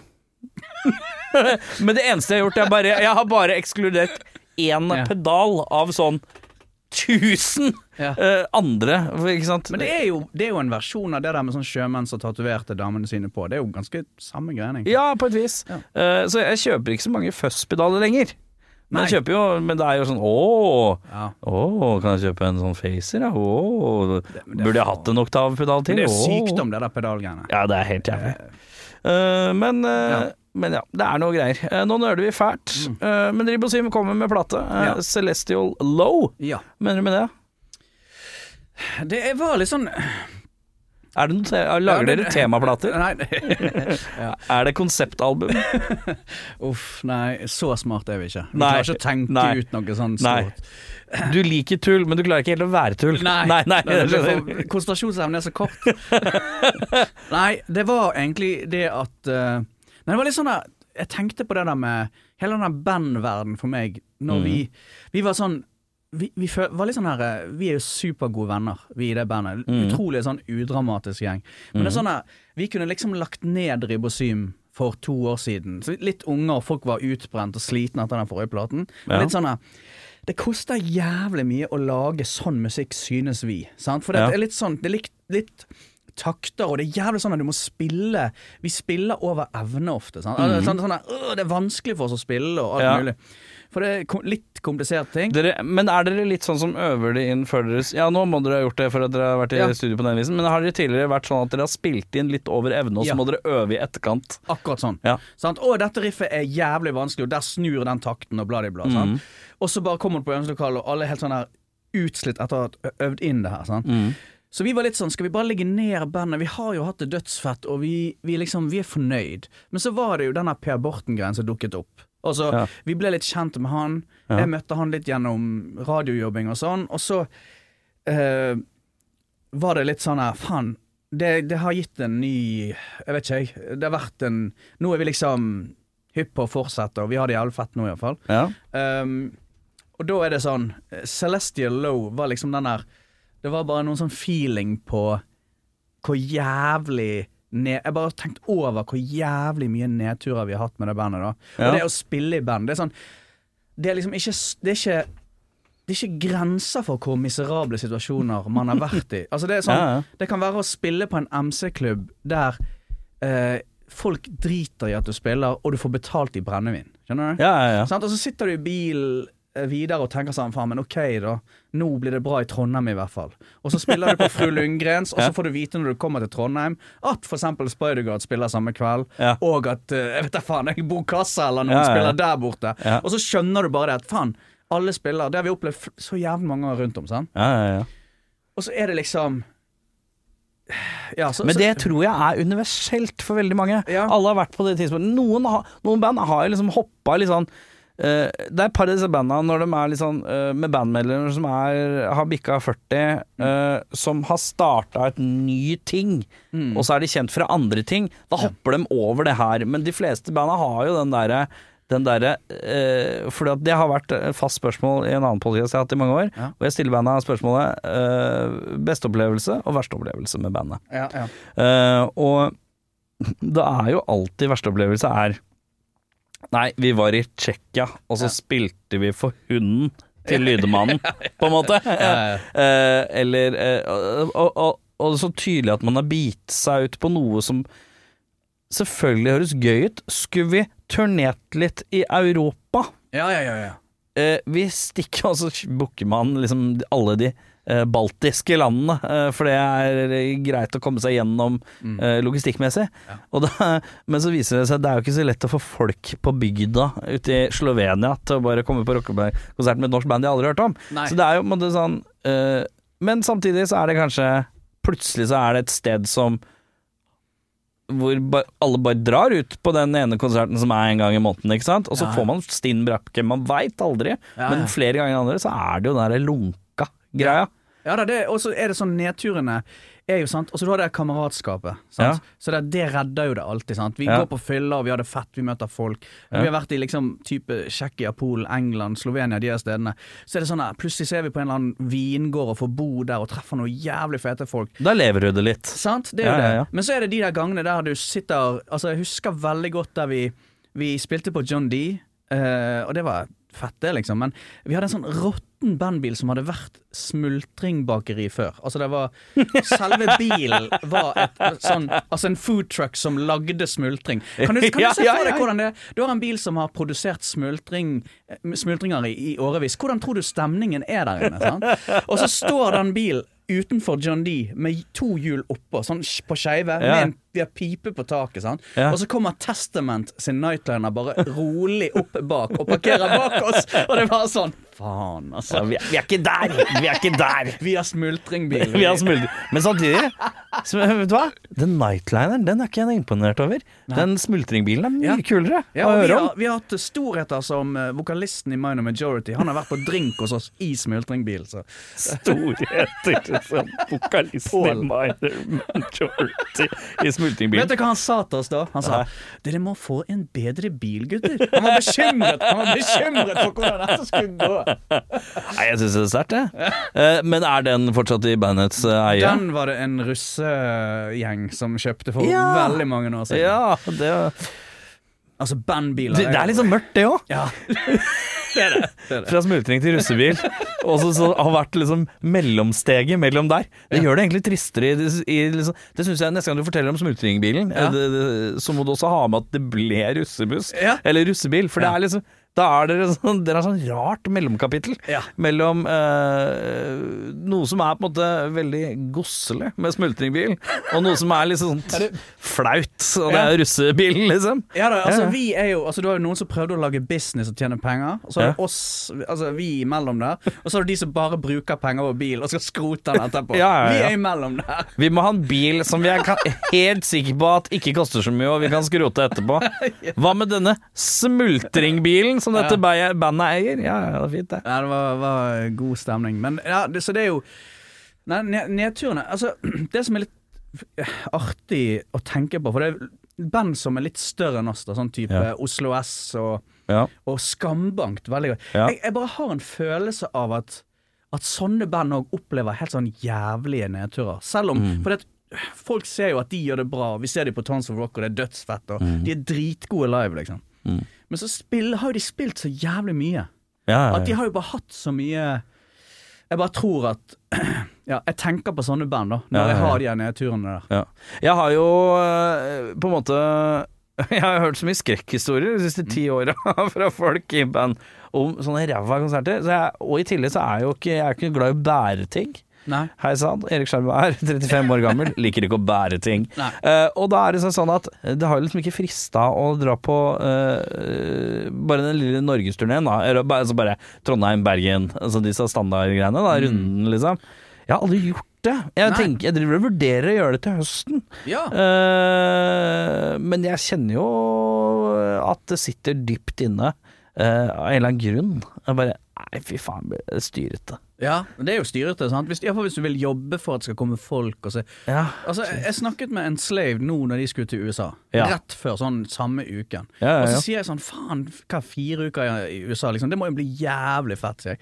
(laughs) men det eneste jeg har gjort, er bare Jeg har bare ekskludert én Ja. pedal av sånn 1000 Ja. uh, andre, ikke sant? Men det er, jo, det er jo en versjon av det der med sånn sjømenn som tatoverte damene sine på. Det er jo ganske samme egentlig. Ja, på et vis. Ja. Uh, så jeg kjøper ikke så mange Fuzz-pedaler lenger. Men, jeg kjøper jo, men det er jo sånn Å, Ja. å kan jeg kjøpe en sånn Facer? Ja? Å, burde jeg hatt en oktavpedal til? Men det er jo sykdom, det der pedalgreiene. Ja, det er helt jævlig. Uh, men, uh, Ja. men ja, det er noe greier. Eh, nå nøler vi fælt. mm. men Ribosym kommer med plate. Celestial Low. Ja. Mener du med det? Det var litt sånn Er det noe lager dere temaplater? (laughs) Nei, (laughs) ja. Er det konseptalbum? (laughs) uff, nei, så smart er vi ikke. Vi Nei. klarer ikke å tenke Nei. ut noe sånn Nei. Du liker tull, men du klarer ikke helt å være tull. Nei, nei, nei det- Konsentrasjonsevnen er så kort. Nei, det var egentlig det at uh, Nei, det var litt sånn at Jeg tenkte på det der med hele den bandverdenen for meg, når Mm. vi Vi var sånn vi, vi var litt sånn her eh, Vi er jo supergode venner, vi i det bandet. Mm. Utrolig sånn udramatisk gjeng. Men det er sånn her Vi kunne liksom lagt ned Ribosym for to år siden. Så litt unge, og folk var utbrent og slitne etter den forrige platen. Men Ja. litt sånn her det koster jævlig mye å lage sånn musikk, synes vi. Sant? For det Ja. er litt sånn Det er litt, litt takter, og det er jævlig sånn at du må spille Vi spiller over evne ofte. Sant? Mm. Sånn, sånn der, øh, det er vanskelig for oss å spille og alt. Ja. mulig. For det er litt kompliserte ting. Dere, men er dere litt sånn som øver det inn før dere Ja, nå må dere ha gjort det for at dere har vært i Ja. studio på den visen, men har dere tidligere vært sånn at dere har spilt inn litt over evne, og så Ja. må dere øve i etterkant? Akkurat sånn. Ja. Sant? Å, dette riffet er jævlig vanskelig, og der snur den takten, og blad i blad? Mhm. Og så bare kommer du på øvingslokalet, og alle er helt sånn her utslitt etter å ha øvd inn det her. Sant? Mm. Så vi var litt sånn, skal vi bare legge ned bandet? Vi har jo hatt det dødsfett, og vi, vi liksom, vi er fornøyd. Men så var det jo denne Per Borten-greien som dukket opp. Og så, Ja. Vi ble litt kjent med han. Ja. Jeg møtte han litt gjennom radiojobbing og sånn. Og så eh, var det litt sånn her, faen, det, det har gitt en ny Jeg vet ikke, jeg. Det har vært en Nå er vi liksom hypp på å fortsette, og vi har det jævlig fett nå, iallfall. Ja. Um, og da er det sånn Celestial Low var liksom den der Det var bare noen sånn feeling på hvor jævlig ned, Jeg bare har tenkt over hvor jævlig mye nedturer vi har hatt med det bandet. da Ja. Og det å spille i band, det er sånn Det er liksom ikke Det er ikke det er ikke grenser for hvor miserable situasjoner man har vært i. Altså Det er sånn (laughs) Ja, ja. Det kan være å spille på en MC-klubb der eh, folk driter i at du spiller, og du får betalt i brennevin. Skjønner du? Ja, ja, ja. Sånn? Og så sitter du i bil eh, videre og tenker sånn Faen, men ok, da. Nå blir det bra i Trondheim, i hvert fall. Og så spiller du på Fru (laughs) Lundgrens, og så får du vite når du kommer til Trondheim, at eksempel Spider-God spiller samme kveld, Ja. og at eh, Jeg vet da faen, jeg bor kassa, eller noen Ja, ja, spiller der borte. Og så skjønner du bare det at faen, alle spiller. Det har vi opplevd så jævlig mange ganger rundt om. sant? ja, ja, ja. Og så er det liksom Ja, så, Men så- det tror jeg er universelt for veldig mange. Ja. Alle har vært på det tidspunktet. Noen, noen band har jo liksom hoppa litt sånn eh, Det er et par av disse bandene når de er litt sånn eh, med bandmedlemmer som er, har bikka 40, uh, som har starta et ny ting, Mm. og så er de kjent fra andre ting. Da hopper de over det her. Men de fleste banda har jo den derre den derre eh, For det har vært et fast spørsmål i en annen podcast jeg har hatt i mange år. Ja. Og jeg stiller bandet spørsmålet eh, beste opplevelse og verste opplevelse med bandet. ja, ja. Eh, og (laughs) det er jo alltid verste opplevelse er Nei, vi var i Tsjekkia, og så spilte vi for hunden til (laughs) lydemannen, på en måte. Eh, eller eh, og, og, og, det er så tydelig at man har bitt seg ut på noe som selvfølgelig høres gøy ut. Skulle vi turnert litt i Europa? Ja, ja, ja. ja. Eh, vi stikker, (laughs) og så booker man liksom alle de baltiske landene, eh, for det er eh, greit å komme seg gjennom eh, logistikkmessig. Og da, (laughs) men så viser det seg at det er jo ikke så lett å få folk på bygda ute i Slovenia til å bare komme på rockekonsert med et norsk band de aldri har hørt om. Nei. Så det er jo på en måte sånn eh, Men samtidig så er det kanskje Plutselig så er det et sted som hvor alle bare drar ut på den ene konserten som er en gang i måneden, ikke sant? Og så Ja. får man stinn brakke. Man veit aldri, Ja, men flere ganger enn andre så er det jo den derre lunka greia. Ja da, og så er det sånn nedturene er jo sant Og så du har det kameratskapet. Sant? Så det, det redder jo det alltid. Sant? Vi Ja. går på fylla, og vi har det fett, vi møter folk. Ja. Vi har vært i liksom type Tsjekkia, Polen, England, Slovenia, de stedene. Så er det sånn her, plutselig ser vi på en eller annen vingård og får bo der og treffer noen jævlig fete folk. Da lever du det litt. Sant? Det er jo Ja, ja, det. ja. Men så er det de der gangene der du sitter Altså, jeg husker veldig godt der vi, vi spilte på John D, uh, og det var fett, det, liksom. Men vi hadde en sånn råtten bandbil som hadde vært smultringbakeri før. Altså, det var Selve bilen var et sånn Altså en foodtruck som lagde smultring. Kan du, kan du (laughs) se for deg hvordan det er? Du har en bil som har produsert smultring, eh, smultringer i, i årevis. Hvordan tror du stemningen er der inne? Sant? Og så står den bilen utenfor John D med to hjul oppå, sånn på skeive, Ja. med en vi har pipe på taket. Sant? Ja. Og så kommer Testament sin Nightliner bare rolig opp bak og parkerer bak oss. Og det var sånn Faen, altså. Ja, vi, er, vi er ikke der! Vi er ikke der! (laughs) Vi har smultringbil. (laughs) Vi har smultring. Men samtidig, så, vet du hva? Den Nightlineren den er ikke jeg imponert over. Den smultringbilen er mye Ja. kulere Ja, å vi, høre om. har, vi har hatt storheter som uh, vokalisten i Minor Majority. Han har vært på drink hos oss i smultringbil. Så. Storheter som vokalisten i. Minor Majority i smultingbil. Vet du hva han sa til oss da? Han sa dere må få en bedre bil, gutter. Han var bekymret Han var bekymret for hvordan dette skulle gå. Nei, jeg syns det er sterkt, det. Eh, Men er den fortsatt i bandets eh, eie? Den var det en russegjeng som kjøpte for Ja. veldig mange år siden. Ja, det, Altså bandbiler. det, det er litt sånn mørkt, det òg. Ja. Det er det. (laughs) det, er det. Fra smultring til russebil. Og så så har vært liksom mellomsteget mellom der. Det gjør det egentlig tristere. I, i, liksom, det synes jeg Neste gang du forteller om smultringbilen, Ja. eh, så må du også ha med at det ble russebuss. Ja. Eller russebil. For Ja. det er liksom da er dere sånn, dere er sånn rart mellomkapittel Ja. mellom eh, noe som er på en måte veldig godselig med smultringbil, og noe som er litt sånn flaut, og det er russebil, liksom. Ja da, altså vi er jo Altså Du har jo noen som prøvde å lage business og tjene penger. Og så har du oss, altså vi imellom der. Og så har du de som bare bruker penger på bil og skal skrote den etterpå. (laughs) Ja, ja. Vi er imellom der. Vi må ha en bil som vi er helt sikre på at ikke koster så mye, og vi kan skrote etterpå. (laughs) Hva med denne smultringbilen som dette ba- bandet eier? Ja, ja, det var fint, det. Ja, det var, var god stemning. Men ja, det, så det er jo Nei, nedturene Altså, (clears throat) det som er litt artig å tenke på, for det er band som er litt større enn oss, da, sånn type Ja. Oslo S og, Ja. og Skambankt, veldig godt. Ja. Jeg, jeg bare har en følelse av at at sånne band òg opplever helt sånn jævlige nedturer. Selv om Mm. For det, folk ser jo at de gjør det bra. Vi ser de på Tons of Rock, og det er dødsfett. Og Mm. De er dritgode live, liksom. Men så spill, har jo de spilt så jævlig mye. Ja, ja, At de har jo bare hatt så mye Jeg bare tror at (clears throat) Ja, jeg tenker på sånne band, da. Når jeg har de nedturene der. ja. Jeg har jo eh, på en måte (laughs) Jeg har hørt så mye skrekkhistorier de siste ti åra (laughs) fra folk i band om sånne ræva konserter. Så jeg, og i tillegg så er jeg jo ikke Jeg er ikke glad i å bære ting. Hei sann, Erik Skjerva er (laughs) 35 år gammel, liker ikke å bære ting. Eh, og da er det sånn at det har liksom ikke frista å dra på uh, bare den lille norgesturneen, da. Eller altså bare Trondheim, Bergen, altså disse standardgreiene, da. Runden, liksom. Jeg har aldri gjort det. Jeg, Nei. tenker, jeg driver og vurderer å gjøre det til høsten. Ja. uh, men jeg kjenner jo at det sitter dypt inne, uh, av en eller annen grunn. Jeg bare Nei, fy faen, det styrete. Ja, men det er jo styrete. sant? Hvis, hvert fall hvis du vil jobbe for at det skal komme folk og se Ja. Altså, jeg, jeg snakket med en slave nå når de skulle til USA. Ja. Rett før, sånn samme uken. Ja, ja, Og så ja. sier jeg sånn Faen, hva er fire uker i i USA, liksom? Det må jo bli jævlig fett, sier jeg.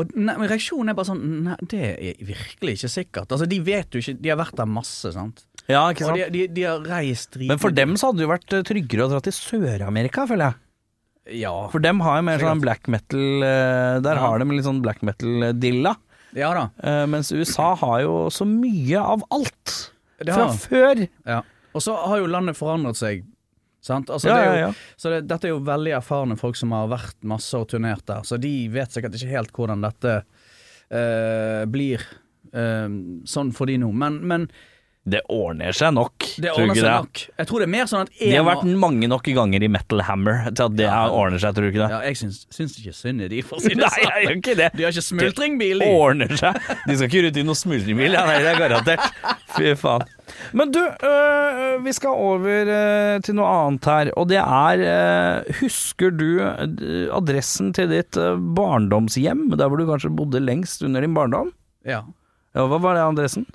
Og ne, men reaksjonen er bare sånn Nei, det er virkelig ikke sikkert. Altså, de vet jo ikke De har vært der masse, sant. ja, ikke Og sant? de, de, de har reist drit Men for dem så hadde det jo vært eh, tryggere å dra til Sør-Amerika, føler jeg. Ja. For dem har jo mer sånn black metal eh, Der Ja. har de litt sånn black metal-dilla. ja da. eh, Mens USA har jo så mye av alt fra har- før. Ja. Og så har jo landet forandret seg. Sant? Altså, Ja, det jo, ja, ja. Så det, dette er jo veldig erfarne folk som har vært masse og turnert der, så de vet sikkert ikke helt hvordan dette eh, blir eh, sånn for de nå. Men, men Det ordner seg nok. det ordner seg det? nok. Jeg tror det er mer sånn at De har vært mange nok ganger i Metal Hammer til at det Ja. ordner seg, tror du ikke det? ja, Jeg syns, syns ikke synd i de, for å si det Nei, jeg gjør sånn. ikke det. De har ikke smultringbil, de. Ordner seg. De skal ikke ut i noen smultringbil, ja, nei, det er garantert. Fy faen. Men du, øh, vi skal over øh, til noe annet her, og det er øh, Husker du øh, adressen til ditt øh, barndomshjem, der hvor du kanskje bodde lengst under din barndom? Ja. Ja, hva var det adressen?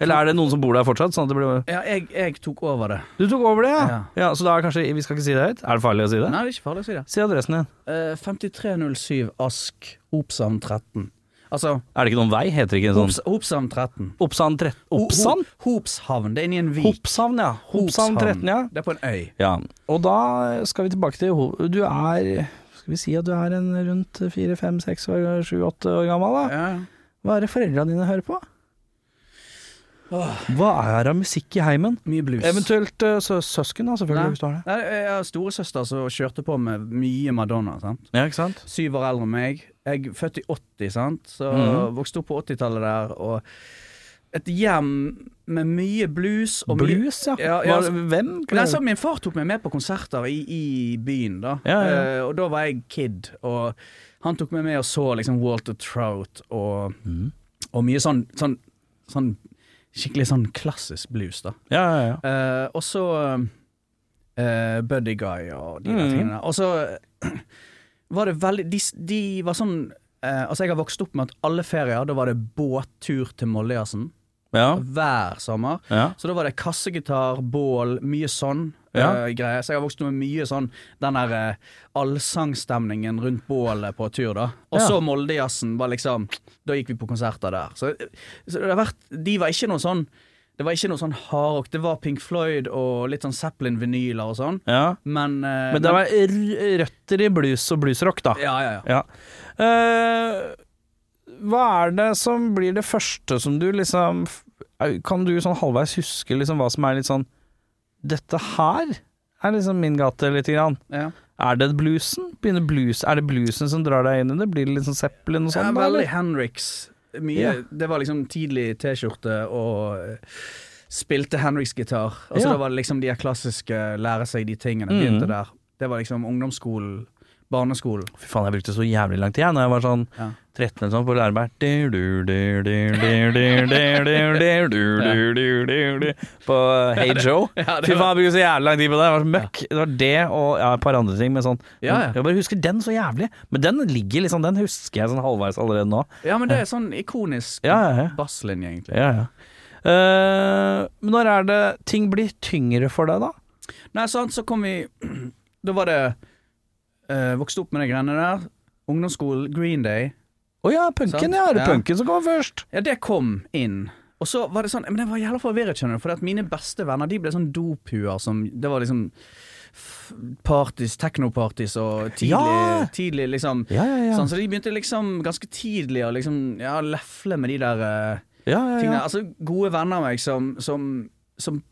Eller er det noen som bor der fortsatt? Sånn blir Ja, jeg, jeg tok over det. Du tok over det, ja? Ja. ja? Så da er kanskje Vi skal ikke si det høyt? Er det farlig å si det? Nei, det er ikke farlig å si det. Si adressen din. Uh, 5307 Ask, Opsand 13. Altså Er det ikke noen vei? Heter det ikke en sånn Hopshavn 13. Oppsand 13? Oppsand? Ho- Hopshavn, det er inni en vik. Hopshavn, ja. Hopshavn 13, ja. Det er på en øy. ja. Og da skal vi tilbake til Du er Skal vi si at du er en rundt fire, fem, seks år, sju, åtte år gammel, da? Ja. Hva er det foreldrene dine hører på? Hva er av musikk i heimen? Mye blues. Eventuelt sø søsken, da, selvfølgelig, Nei. hvis du har det. Nei, Jeg har storesøster som kjørte på med mye Madonna. sant? Ja, ikke sant? Syv år eldre enn meg. Jeg er født i 80, sant? så Mhm. vokste opp på 80-tallet der. Og et hjem med mye blues. Og mye- Blues, ja. Ja, ja, altså- Hvem? Nei, så Min far tok meg med på konserter i, i byen, da. Ja, ja. Eh, og da var jeg kid, og han tok meg med og så liksom Walter Trout og, mm. og mye sånn, sånn, sånn Skikkelig sånn klassisk blues, da. Ja, ja, ja. Uh, og så uh, Buddy Guy og de der Mhm. tingene. Og så (clears throat) var det veldig De, de var sånn uh, Altså, jeg har vokst opp med at alle ferier, da var det båttur til Mollejazzen. Ja. Hver sommer. ja. Så da var det kassegitar, bål, mye sånn Ja. Uh, greier. Så jeg har vokst med mye sånn den der uh, allsangstemningen rundt bålet på tur, da. Og så Moldejazzen var liksom Da gikk vi på konserter der. Så, så det har vært De var ikke noe sånn Det var ikke noe sånn hardrock. Det var Pink Floyd og litt sånn Zeppelin-vinyler og sånn. ja. Men, uh, Men det var røtter i blues og bluesrock, da. Ja, ja, ja. Ja. Eh, hva er det som blir det første som du liksom Kan du sånn halvveis huske liksom hva som er litt sånn Dette her er liksom min gate, lite grann. ja. Er det bluesen? Blues Er det bluesen som drar deg inn i det? Blir det litt sånn Zeppelin og sånn? veldig? Henriks. Mye, Ja. Det var liksom tidlig T-skjorte og eh, spilte Henriks-gitar. Og så Ja. var det liksom de her klassiske lære seg de tingene. Begynte Begynte der. Det var liksom ungdomsskolen, barneskolen. Fy faen, jeg brukte så jævlig lang tid jeg når jeg var sånn ja. 13 eller sånn på lærebært På Hey Joe. Fy faen, jeg brukte så jævlig lang tid på det. Det var så møkk. Det var det og ja, et par andre ting. Men sånn Jeg bare husker den så jævlig. Men den ligger liksom Den husker jeg sånn halvveis allerede nå. Ja, men det er sånn ikonisk basslinje, egentlig. Ja, ja. Uh, men når er det ting blir tyngre for deg, da? Nei, sant, så kom vi Da var det uh, Vokste opp med de greiene der. Ungdomsskolen, Green Day. Å ja, punken, ja. Er det Ja. punken som kommer først? Ja, det kom inn. Og så var det sånn Men det var jævla forvirret, skjønner du. For at mine beste venner De ble sånn dophuer som Det var liksom Parties, techno-parties og tidlig, Ja! tidlig liksom Ja, ja. Sånn, så de begynte liksom ganske tidlig å liksom Ja, lefle med de der uh, ja, ja, tingene. Altså, gode venner av meg som, som, som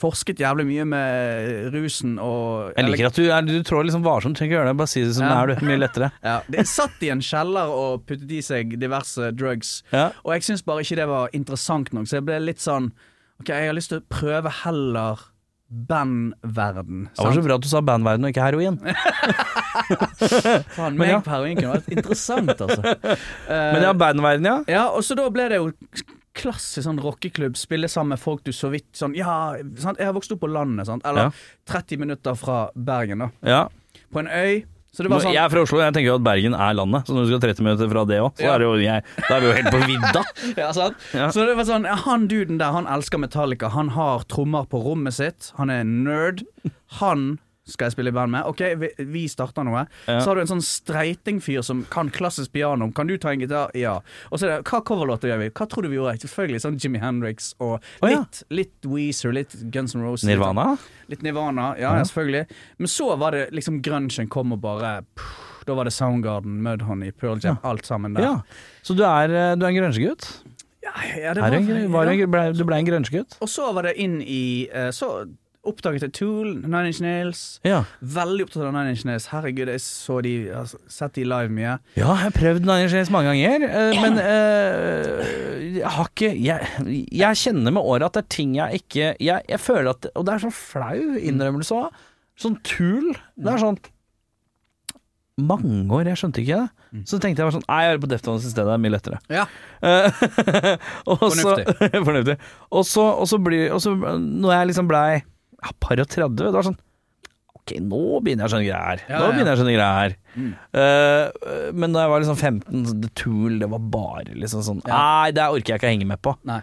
forsket jævlig mye med rusen og Jeg liker at du, er, du trår liksom varsomt. Trenger ikke gjøre det. Bare si det som Ja. det er, du. Mye lettere. (laughs) ja, De satt i en kjeller og puttet i seg diverse drugs. Ja. Og jeg syns bare ikke det var interessant nok, så jeg ble litt sånn Ok, jeg har lyst til å prøve heller bandverden. Det var så bra at du sa bandverden og ikke heroin. (laughs) Faen, meg ja. på heroin kunne vært interessant, altså. (laughs) Men ja, bandverden, ja. Ja, og så da ble det jo klassisk sånn rockeklubb, spille sammen med folk du så vidt sånn Ja, sant? jeg har vokst opp på landet, sant? eller Ja. 30 minutter fra Bergen, da. ja. På en øy. Så det var sånn Jeg er fra Oslo, jeg tenker jo at Bergen er landet, så når du skal 30 minutter fra det òg, så Ja. er det jo jeg, er vi jo helt på vidda. (laughs) Ja, sant? Ja. Så det var sånn, han duden der, han elsker Metallica, han har trommer på rommet sitt, han er en nerd. Han skal jeg spille i band med. Ok, vi, vi starter noe. Ja. Så har du en sånn streitingfyr som kan klassisk piano. Kan du ta en gitar? Ja. Og så er det, hva coverlåter gjør vi? Hva tror du vi gjorde? Selvfølgelig sånn Jimmy Hendrix og Å, ja. litt, litt Weezer, litt Guns N' Roses. Nirvana? Litt Nirvana, ja, Ja. selvfølgelig. Men så var det liksom grunchen kom og bare pff, Da var det Soundgarden, Mudhoney, Pearl Jam, alt sammen der. Ja. Så du er, eh, du er en grunchegutt? Ja, Ja, det var- en- var en- ble, du ble en grungegutt? Og så var det inn i eh, Så oppdaget jeg Tool, Nine Inch Nails. Ja. Veldig opptatt av Nine Inch Nails. Herregud, jeg så de, jeg har sett de live mye. Ja, jeg har prøvd Nine Inch Nails mange ganger, eh, men uh, jeg har ikke jeg, jeg kjenner med året at det er ting jeg ikke jeg, jeg føler at Og det er sånn flau innrømmelse òg. Sånn Tool. Det er sånn Mange år, jeg skjønte ikke det. Så tenkte jeg var sånn Nei, jeg hører på Deftones i stedet, det er mye lettere. Ja. Eh, (laughs) og så- Fornuftig. (laughs) Fornuftig. Og så, og så blir og så, Når jeg liksom blei par og 30, det var sånn Ok, nå begynner jeg å skjønne greier. Nå begynner jeg å skjønne greier. her. Mm. Eh, men da jeg var liksom 15, så The Tool, det var bare liksom sånn Ja. Nei, det orker jeg ikke å henge med på. (laughs)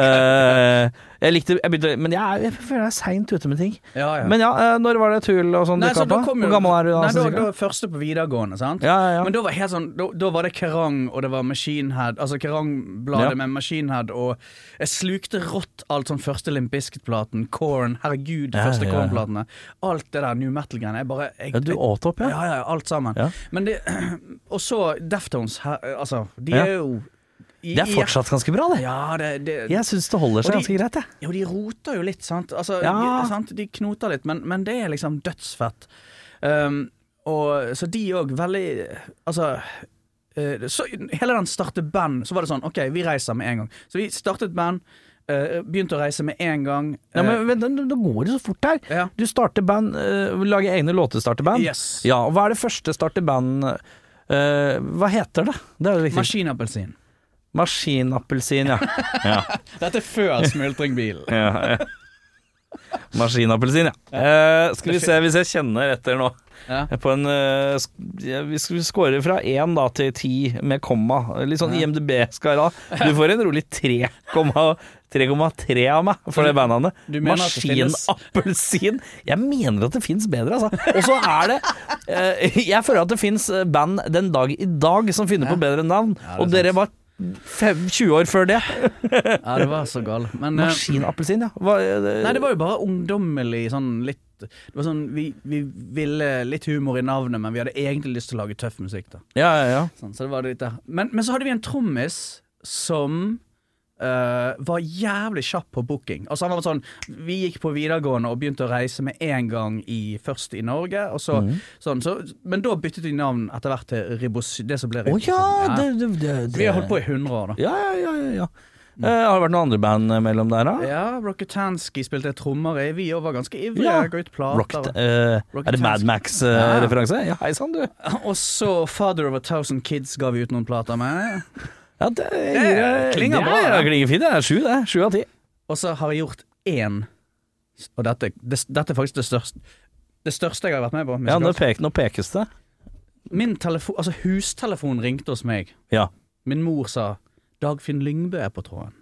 Eh, jeg likte jeg begynte, Men jeg, jeg føler jeg er seint ute med ting. Ja, ja. Men ja, når var det Tool og sånn dukka opp? Hvor gammel er du da? Nei, da, da første på videregående, sant? Men da var, helt sånn, da, da var det Kerrang, og det var Machine Head. Altså Kerrang-bladet med Machine Head, og jeg slukte rått alt sånn første Limp Bizkit-platen, Korn, herregud, første. Korn-platene. Alt det der New Metal-greiene. Jeg bare jeg, Ja, du åt opp, ja? Ja, ja, alt sammen. Ja. Men det (clears throat) Og så Deftones, altså, de Ja. er jo i- Det er fortsatt ganske bra, det. Ja, det, det Jeg syns det holder seg de- ganske greit, jeg. jo, de roter jo litt, sant. Altså, Ja. de, sant? de knoter litt, men, men det er liksom dødsfett. Um, og, så de òg veldig Altså uh, så, Hele den starte band, så var det sånn OK, vi reiser med en gang. Så vi startet band, begynte å reise med en gang. Eh, men, men da- da går det så fort her. ja. Du starter band, uh, lager egne låter, starter band. Yes. Ja, og hva er det første starter band uh, Hva heter det? Det er jo. Maskinappelsin. Maskinappelsin, ja. (laughs) ja. Dette er før smultringbilen. ja, (laughs) ja. Maskinappelsin, ja. Uh, skal vi se hvis jeg kjenner etter nå. Ja. På en eh, ja, Vi scorer fra én til ti med komma. Litt sånn IMDb-skala. Du får en rolig 3,3 av meg for det bandnavnet. At Maskinappelsin. Jeg mener at det fins bedre, altså. Og så er det eh, Jeg føler at det fins band den dag i dag som finner på bedre navn, og dere var 20 år før det. (laughs) Ja, det var så galt. Men eh, Maskinappelsin, ja. Hva, det... Nei, det var jo bare ungdommelig sånn litt Det var sånn vi, vi ville litt humor i navnet, men vi hadde egentlig lyst til å lage tøff musikk, da. Ja, ja, ja. Sånn, så det var litt der. Men, men så hadde vi en trommis som eh, var jævlig kjapp på booking. Altså han var sånn Vi gikk på videregående og begynte å reise med en gang i, først i Norge. Så, mm. sånn, så, men da byttet vi navn etter hvert til Ribos, det som ble Å Ribosyn. ja, det, det, det, det. Vi har holdt på i 100 år, da. Ja, ja, ja, ja, ja. Eh, har det vært noen andre band eh, mellom der, da? Ja, Rocketansky spilte trommer i. Vi òg var ganske ivrige. Ja. Ga ut plater. Eh, er det Mad. Max-referanse? ja, hei sann, du. Og så Father of a Thousand Kids ga vi ut noen plater med. Ja, det, gir, eh, klinger det, bra, det. klinger fint. Det er sju, det. Sju av ti. Og så har jeg gjort én Og dette, det, dette er faktisk det største Det største jeg har vært med på. Ja, nå, pek, nå pekes det. Min telefon, altså hustelefonen ringte hos meg. Ja. Min mor sa 'Dagfinn Lyngbø er på tråden'.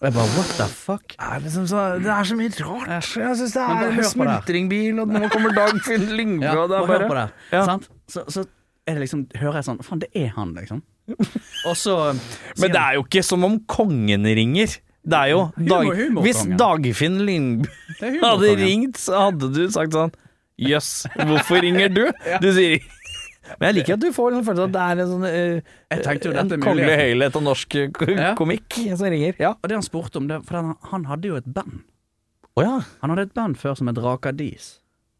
Og jeg bare 'what the fuck'? Det er, liksom så, det er så mye rart. Jeg syns det er det her. smultringbil, og nå kommer Dagfinn Lyngbø, Ja, og det er bare på det. Ja. Så, så er det liksom, hører jeg sånn Faen, det er han, liksom. Og så Men det er jo ikke som om kongen ringer. Det er jo Humor- dag, humorkongen. Hvis Dagfinn er hadde ringt, så hadde du sagt sånn Jøss, hvorfor ringer du? (laughs) Du sier Men jeg liker at du får en følelse av at det er en sånn uh, Jeg tenkte jo en dette En kongelig høylighet av norsk eh, Ja. komikk som ringer. Ja. Og det han spurte om, det, for han, han hadde jo et band. Oh, ja. Han hadde et band før som het Rakadis.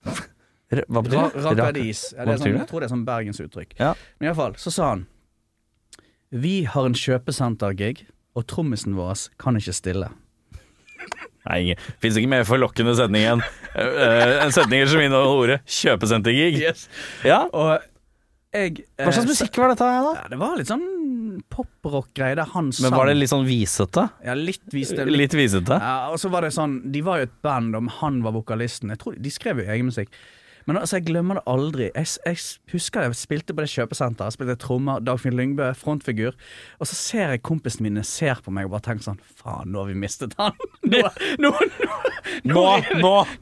Hva betyr det? Rakadis. Ja, det sånn, jeg tror det er sånn bergensuttrykk. Ja. Men iallfall, så sa han Vi har en kjøpesentergig, og trommisen vår kan ikke stille. Nei, fins ikke mer forlokkende setning enn uh, en setning som inneholder ordet kjøpesentergig. Ja. Og jeg Hva slags eh, musikk var dette her, da? Ja, det var litt sånn poprock-greie der han sang. Men Var det litt sånn visete? Ja, litt visete. Litt visete? Ja, og så var det sånn De var jo et band, om han var vokalisten. Jeg tror De skrev jo egen musikk. Men altså, jeg glemmer det aldri. Jeg, jeg husker jeg spilte på det kjøpesenteret. Spilte trommer, Dagfinn Lyngbø, frontfigur. Og så ser jeg kompisene mine ser på meg og bare tenker sånn Faen, nå har vi mistet han. (laughs) Nå, nå, nå,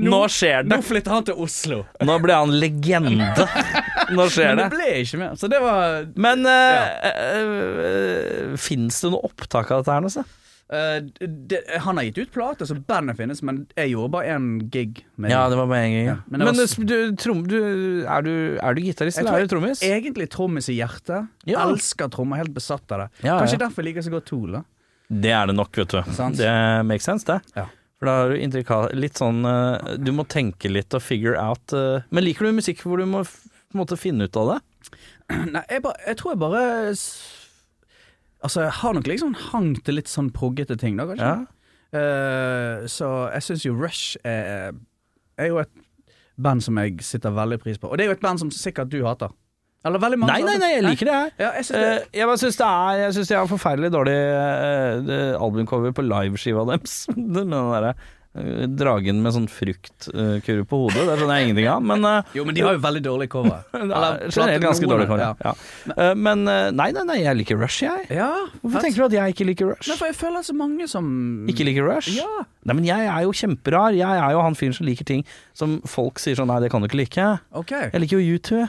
Nå, skjer det! nå flytter han til Oslo. Nå ble han legende. Nå skjer Men det. det ble ikke mer. Så det var Men uh, Fins det noe opptak av dette her nå? så? Eh, det, han har gitt ut plate, så bandet finnes, men jeg gjorde bare én gig. Med Ja, det var bare én gig. Ja, men men var eh, du, trom, du, er du, er du gitarist, eller er du trommis? Egentlig trommis i hjertet. Ja. Elsker trommer, helt besatt av det. Ja, Kanskje derfor jeg liker så godt Tool. Det er det nok, vet du. Sant. Det makes sense, det. Ja. For da har du inntrykk av litt sånn eh, Du må tenke litt og figure out Men liker du musikk hvor du må på en måte finne ut av det? Nei, jeg, bare, jeg tror jeg bare Altså, jeg har nok liksom hang til litt sånn proggete ting, da, kanskje. Ja. Uh, så jeg syns jo Rush er, er jo et band som jeg sitter veldig pris på. Og det er jo et band som sikkert du hater. Eller veldig mange Nei, nei, nei, jeg liker det, her. Ja, jeg synes det. Uh, jeg syns det er Jeg synes de har forferdelig dårlig uh, albumcover på liveskiva deres. (laughs) Den derre dragen med sånn fruktkurv på hodet. Det skjønner jeg ingenting av. Men eh, Jo, men de har jo veldig dårlig cover. (laughs) det er generelt ganske dårlig cover. Ja. Eh, men eh, nei, nei, nei, jeg liker Rush, jeg. Ja, Hvorfor tenker du at jeg ikke liker Rush? Nei, for jeg føler er så mange som Ikke liker Rush? Ja. Nei, men jeg er jo kjemperar. Jeg er jo han fyren som liker ting som folk sier sånn Nei, det kan du ikke like. Okay. Jeg liker jo U2.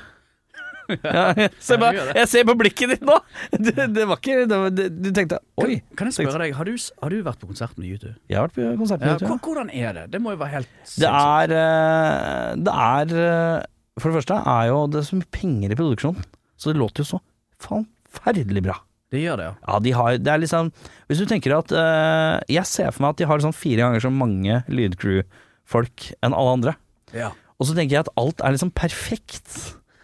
(laughs) Ja, jeg, ser bare, jeg ser på blikket ditt nå! Det, det var ikke det var, det, Du tenkte Oi. Kan, kan jeg spørre deg, har du, har du vært på konsert med YouTube? Jeg har vært på konsert med Ja, hvordan er det? Det må jo være helt Det er eh, Det er eh, For det første er jo det er mye penger i produksjonen, så det låter jo så forferdelig bra. Det gjør det, ja. Ja, de har Det er liksom Hvis du tenker at uh, Jeg ser for meg at de har sånn fire ganger så mange lydcrew-folk enn alle andre. ja. Og så tenker jeg at alt er liksom perfekt.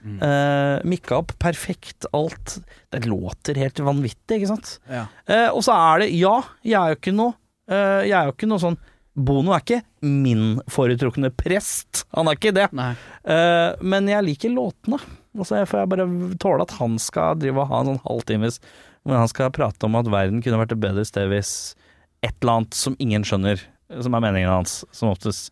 Mm. Uh, Mikka opp perfekt, alt. Det låter helt vanvittig, ikke sant? ja. Uh, og så er det Ja, jeg er jo ikke noe uh, Jeg er jo ikke noe sånn Bono er ikke min foretrukne prest. Han er ikke det. Men jeg liker låtene. Og så får jeg bare tåle at han skal drive og ha en sånn halvtimes hvor han skal prate om at verden kunne vært et bedre sted hvis et eller annet som ingen skjønner, som er meningen hans, som oftest.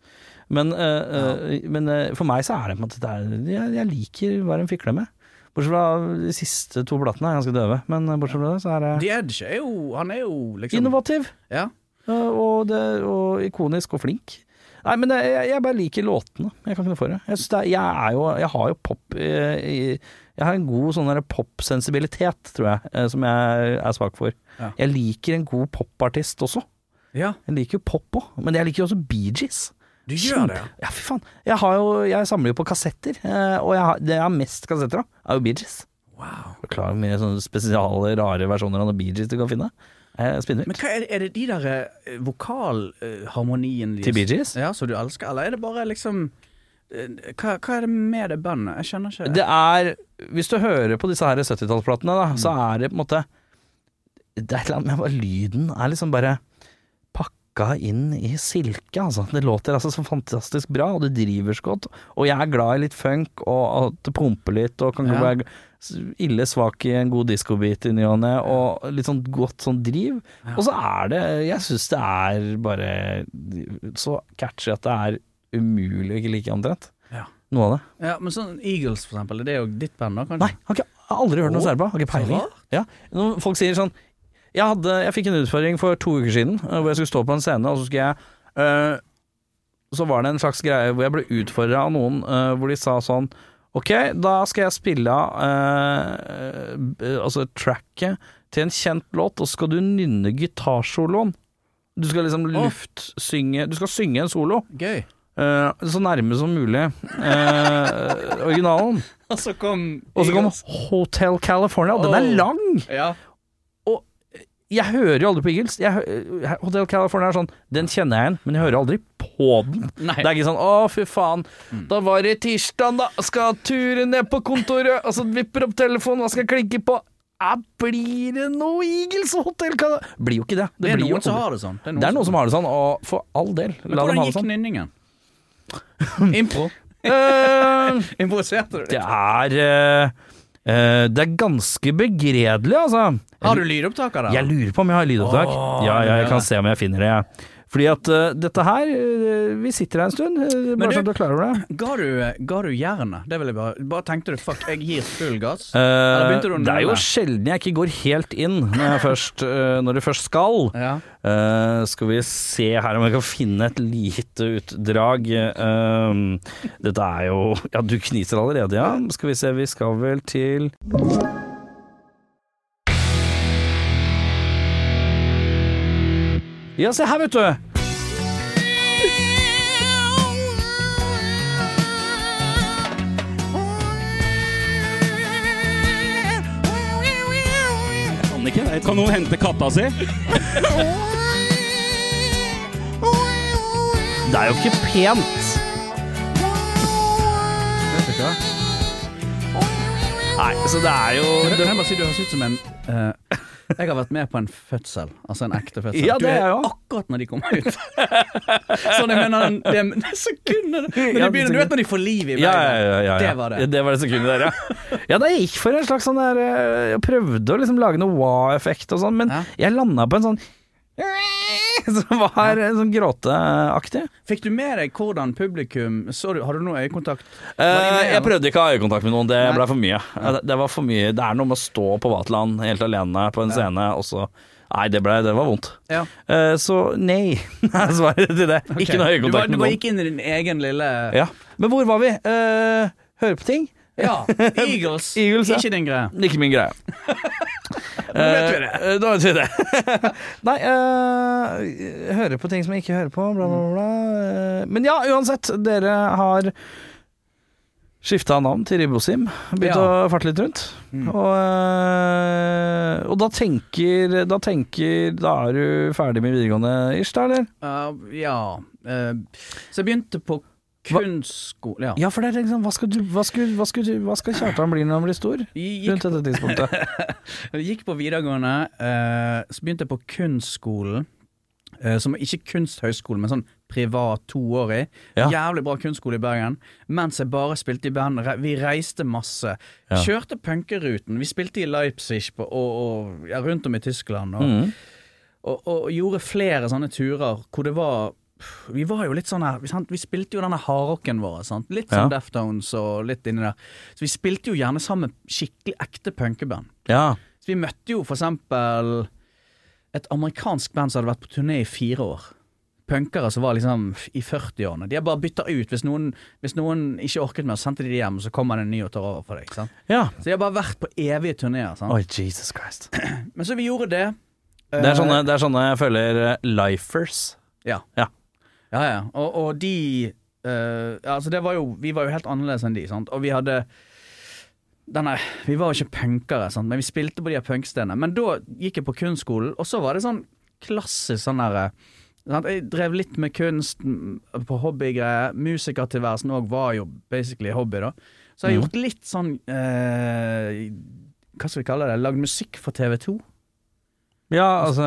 Men, eh, eh, men eh, for meg så er det på en måte det jeg, jeg liker hva de fikler med. Bortsett fra de siste to platene er ganske døve, men bortsett fra det så er det The Edge er jo Han er jo liksom innovativ. Ja. Og, det, og ikonisk og flink. Nei, men jeg, jeg bare liker låtene. Jeg kan ikke noe for det. Jeg, det er, jeg, jo, jeg har jo pop Jeg har en god sånn popsensibilitet, tror jeg, som jeg er svak for. Ja. Jeg liker en god popartist også. ja. Jeg liker jo pop òg, men jeg liker jo også Bee Gees. Du gjør det, ja. Fy faen. Jeg, har jo, jeg samler jo på kassetter, eh, og jeg har, det jeg har mest kassetter av, er jo Bee Gees. Wow. Klar mye sånne spesiale, rare versjoner av Bee Gees du kan finne? Jeg spinner Men hva er, det- er det de der vokalharmoniene vokalharmonien Til Bee Gees? Ja, som du elsker, eller er det bare liksom eh, hva, hva er det med det bandet? Jeg skjønner ikke Det er Hvis du hører på disse her 70-tallsplatene, da, så er det på en måte Det er et eller annet med bare lyden er liksom bare pakka inn i silke, altså. Det låter altså så fantastisk bra, og det driver så godt. Og jeg er glad i litt funk, og at det pumper litt, og kan Ja. være ille svak i en god diskobit i ny og ne, og litt sånn godt sånn driv. Og så er det Jeg syns det er bare så catchy at det er umulig å ikke like omtrent. Ja. Noe av det. Ja, Men sånn Eagles, for eksempel, det er jo ditt band, da? kanskje? Nei, har, ikke, aldri hørt noe særlig på. Har ikke peiling. Ja. Når folk sier sånn jeg, hadde, jeg fikk en utfordring for to uker siden, eh, hvor jeg skulle stå på en scene, og så skulle jeg eh, Så var det en slags greie hvor jeg ble utfordra av noen, eh, hvor de sa sånn Ok, da skal jeg spille eh, altså tracket til en kjent låt, og så skal du nynne gitarsoloen. Du skal liksom luftsynge Du skal synge en solo. Gøy. Uh, så nærme som mulig uh, originalen. (laughs) Og så kom Og så kom Hotel California, og den er lang! Ja. Jeg hører jo aldri på Eagles. Jeg, Hotel California er sånn Den kjenner jeg igjen, men jeg hører aldri på den. Nei. Det er ikke sånn 'Å, fy faen, da var det tirsdag, da. Skal ture ned på kontoret.' Og så vipper opp telefonen, hva skal jeg klikke på? Ja, blir det noe Eagles og Hotel California? Blir jo ikke det. Det er blir jo noen som har det sånn. Det er noen som har det sånn, og for all del, Men la dem hvordan ha det gikk sånn. nynningen? (laughs) Impro. uh, (laughs) Improviserte du? det er eh, eh, Det er ganske begredelig, altså. Har du lydopptak av det? Jeg lurer på om jeg har lydopptak. Åh, ja, ja, jeg kan se om jeg finner det. jeg. Fordi at uh, dette her uh, Vi sitter her en stund, uh, bare sånn at du er klar over det. Ga du, ga du jernet? Det vil jeg bare Bare tenkte du fuck, jeg gir full gass? Eller begynte du å det er jo sjelden jeg ikke går helt inn når, jeg først, (laughs) når det først skal. Ja. Skal vi se her om jeg kan finne et lite utdrag. Eh, dette er jo Ja, du kniser allerede, ja. Skal vi se, vi skal vel til Ja, se her, vet du. Kan noen hente katta si? Det er jo ikke pent. Nei, så det er jo Kan jeg bare si du høres ut som en eh, Jeg har vært med på en fødsel, altså en ekte fødsel. Ja, det er er jeg også. akkurat når de kommer ut. (laughs) sånn, jeg mener det, det sekundet Når de begynner, Du vet når de får liv i Ja, ja, ja. Det var det. Det var det sekundet der, ja. (laughs) Ja, da jeg gikk for en slags sånn der eh, Jeg prøvde å liksom lage noe wow-effekt og sånn, men jeg landa på en sånn (laughs) som var eh, sånn gråteaktig. Fikk du med deg hvordan publikum så du, Har du noe øyekontakt? Eh, jeg prøvde ikke å ha øyekontakt med noen, det Nei. ble for mye. Det, det var for mye. Det er noe med å stå på Vaterland helt alene på en scene, og så Nei, det, ble, det var vondt. Ja. Eh, så nei, (laughs) er svaret til det. Ikke noe øyekontakt med noen. du bare gikk inn i din egen lille Ja. Men hvor var vi? Eh, høre på ting? Ja, (laughs) Eagles. Eagles, ja. Ikke din greie. Ikke min greie. (laughs) Nå vet vi det. (laughs) Eh, Da vet vi det. Nei, uh, hører på ting som jeg ikke hører på, bla, bla, bla. Eh, Men ja, uansett. Dere har skifta navn til Ribosim. Begynt Ja. å farte litt rundt. Og, eh, og da tenker Da tenker Da er du ferdig med videregående ish, da, eller? Uh, ja. Uh, så jeg begynte på kunstskole Ja. Ja, for det er liksom Hva skal, du, hva skal, hva skal, hva skal Kjartan bli når han blir stor? Rundt dette tidspunktet. (laughs) gikk på videregående, eh, så begynte jeg på kunstskolen. eh, som ikke kunsthøgskole, men sånn privat toårig. Ja. Jævlig bra kunstskole i Bergen. Mens jeg bare spilte i band. Vi reiste masse. Ja. Kjørte punkeruten. Vi spilte i Leipzig på, og, og ja, rundt om i Tyskland. Og, Mm. og, og gjorde flere sånne turer hvor det var Vi var jo litt sånn her? Vi spilte jo denne hardrocken vår. Sant? Litt Ja. sånn Deftones og litt inni der. Så vi spilte jo gjerne sammen skikkelig ekte punkeband. Ja. Så vi møtte jo for eksempel et amerikansk band som hadde vært på turné i fire år. Punkere som var liksom i 40-årene. De har bare bytta ut. Hvis noen, hvis noen ikke orket mer, sendte de de hjem, så kommer det en ny og tar over for deg. Sant? ja. Så de har bare vært på evige turneer. Oh, Jesus Christ. (clears throat) Men så vi gjorde det. Det er, sånne, Eh, det er sånne jeg føler eh, lifers. Ja. Ja. Ja, ja. Og, og de uh, Altså, det var jo Vi var jo helt annerledes enn de, sant. Og vi hadde denne, Vi var jo ikke punkere, sant? men vi spilte på de her punkstedene. Men da gikk jeg på kunstskolen, og så var det sånn klassisk sånn derre? Jeg drev litt med kunst mm, på hobbygreier. Musikertilværelsen òg var jo basically hobby, da. Så jeg har gjort litt sånn eh, Hva skal vi kalle det? Lagd musikk for TV2. Ja, altså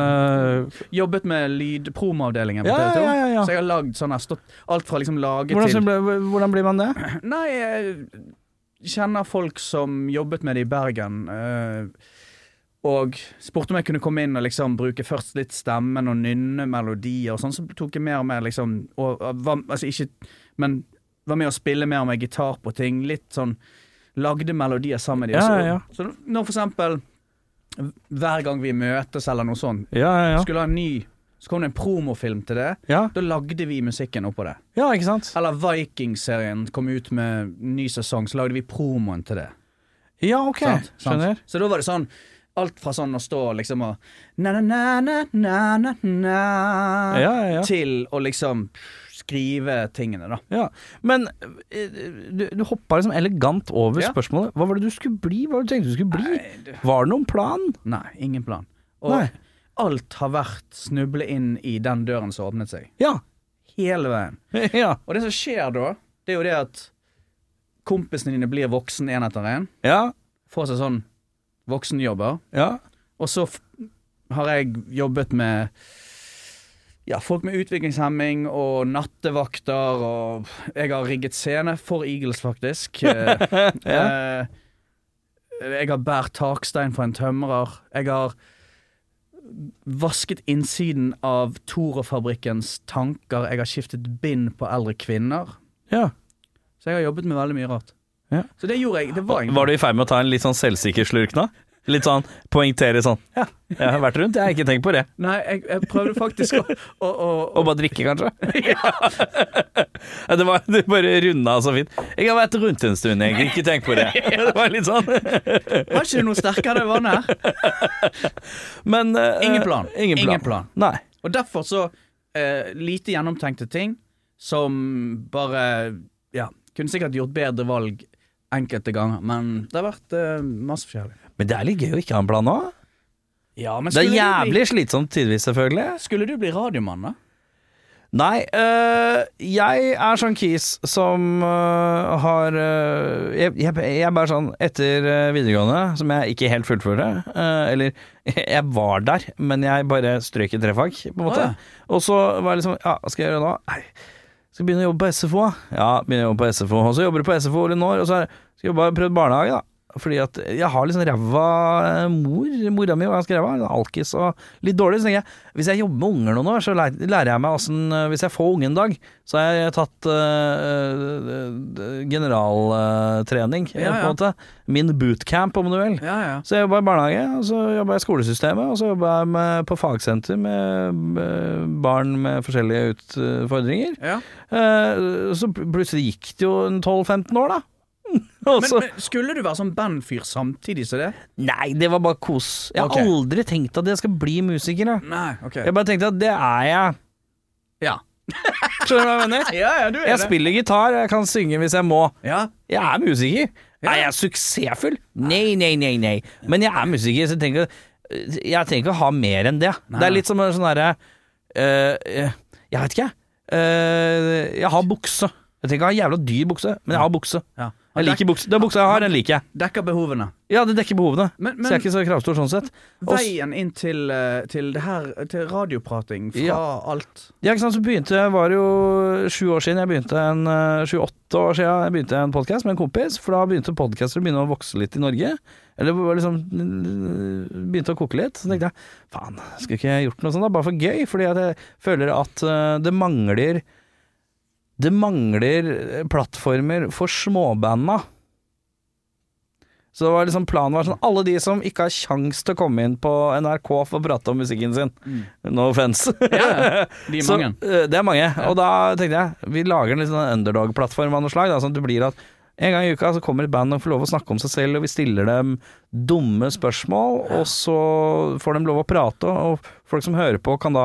Jobbet med lydpromoavdelingen på Ja, TV2. ja, ja. Så jeg har lagd sånn alt fra liksom lage hvordan, til ble, hvordan blir man det? (clears throat) Nei, jeg kjenner folk som jobbet med det i Bergen. eh, og spurte om jeg kunne komme inn og liksom bruke først litt stemmen og nynne melodier og sånn. Så tok jeg mer og mer liksom og, var, Altså ikke Men var med å spille mer med gitar på ting. Litt sånn Lagde melodier sammen med de. Så-. Så når for eksempel hver gang vi møtes eller noe sånt, Ja, ja, ja. skulle ha en ny Så kom det en promofilm til det. Da lagde vi musikken oppå det. ja ikke sant? Eller Vikings-serien kom ut med ny sesong, så lagde vi promoen til det. Ja, ok. Sant? Skjønner. Så da var det sånn Alt fra sånn å stå liksom og na-na-na-na-na-na Ja, ja, ja. til å liksom skrive tingene, da. ja. Men eh, du, du hoppa liksom elegant over Ja. spørsmålet. Hva var det du skulle bli? Hva var det du tenkte du skulle bli? Nei, du- Var det noen plan? Nei, ingen plan. Og Nei. alt har vært snuble inn i den døren som åpnet seg. Ja. Hele veien. (laughs) Ja. Og det som skjer da, det er jo det at kompisene dine blir voksen én etter én. Ja. Får seg sånn voksenjobber. Ja. Og så har jeg jobbet med ja, folk med utviklingshemming og nattevakter, og jeg har rigget scene for Eagles, faktisk. (laughs) Eh, eh, jeg har båret takstein for en tømrer. Jeg har vasket innsiden av Toro-fabrikkens tanker. Jeg har skiftet bind på eldre kvinner. ja. Så jeg har jobbet med veldig mye rart. Ja. Så det gjorde jeg. Det var Var du i ferd med å ta en litt sånn selvsikker slurk nå? Litt sånn poengtere sånn Ja, jeg har vært rundt, jeg har ikke tenkt på det. Nei, jeg, jeg prøvde faktisk å, å, å, Og bare drikke, kanskje? (laughs) (laughs) ja. det, var, det bare runda så fint. Jeg har vært rundt en stund, jeg ikke tenkt på det. (laughs) Det var litt sånn. Var ikke det noe sterkere vann her? Men uh, Ingen plan. Ingen plan. Ingen plan. Nei. Og derfor så uh, lite gjennomtenkte ting som bare Ja, kunne sikkert gjort bedre valg enkelte ganger, men det har vært uh, masse forskjellig. Men det er litt gøy å ikke ha en plan nå. Ja, men Det er skulle, du jævlig slitsomt tidvis, selvfølgelig. skulle du bli radiomann, da? Nei, øh, jeg er sånn kis som øh, har øh, jeg, jeg, jeg er bare sånn Etter øh, videregående, som jeg ikke helt fullførte øh, Eller (laughs) jeg var der, men jeg bare strøk i trefag, på en måte. Å, ja. Og så var jeg liksom Ja, hva skal jeg gjøre nå? Nei, skal jeg begynne å jobbe på SFO? da? Ja, begynne å jobbe på SFO. Og så jobber du på SFO i noen år, og så er- skal jeg jobbe prøvd barnehage, da. Fordi at jeg har liksom ræva eh, mor. Mora mi var ganske ræva. Alkis og litt dårlig. Så tenker jeg hvis jeg jobber med unger noen år, så lærer jeg meg åssen Hvis jeg får unge en dag, så har jeg tatt uh, generaltrening, Ja, på ja. måte. Min bootcamp, om du vil. Ja, ja. Så jeg jobba i barnehage, og så jobba jeg i skolesystemet, og så jobba jeg med, på fagsenter med, barn med forskjellige utfordringer. ja. Eh, så plutselig gikk det jo 12-15 år, da. (laughs) Men, men skulle du være sånn bandfyr samtidig som det? Nei, det var bare kos. Jeg har okay. aldri tenkt at jeg skal bli musiker. Nei, ok. jeg bare tenkte at det er jeg. Ja. (laughs) Skjønner du hva jeg mener? Ja, ja, du er Jeg spiller gitar, jeg kan synge hvis jeg må. Ja. Jeg er musiker. Ja. Er jeg suksessfull? Nei, nei, nei, nei. Men jeg er musiker, så jeg tenker Jeg trenger ikke å ha mer enn det. Nei. Det er litt som en sånn derre uh, Jeg vet ikke. Øh, jeg har bukse. Jeg trenger ikke ha en jævla dyr bukse, men jeg har bukse. ja. Jeg liker buksa. Den buksa jeg har, den liker jeg. Dekker behovene. Ja, det dekker behovene. Men- så jeg er ikke så kravstor sånn sett. Også, Veien inn til, eh, til det her Til radioprating fra Ja. alt. Ja, ikke sant, så begynte jeg, var jo sju år siden jeg begynte en øh, Sju-åtte år siden jeg begynte en podkast med en kompis, for da begynte podcaster å begynne å vokse litt i Norge. Eller liksom øh, begynte å koke litt. Så tenkte jeg faen, skulle ikke jeg gjort noe sånt da, bare for gøy? Fordi jeg føler at det mangler Det mangler plattformer for småbanda. Så det var liksom planen var sånn Alle de som ikke har kjangs til å komme inn på NRK for å prate om musikken sin. No offence. Ja, de er (laughs) mange. eh, det er mange. Og da tenkte jeg vi lager en litt sånn underdog-plattform av noe slag. Da, sånn at det blir at en gang i uka så kommer et band og får lov å snakke om seg selv, og vi stiller dem dumme spørsmål, og så får de lov å prate, og folk som hører på, kan da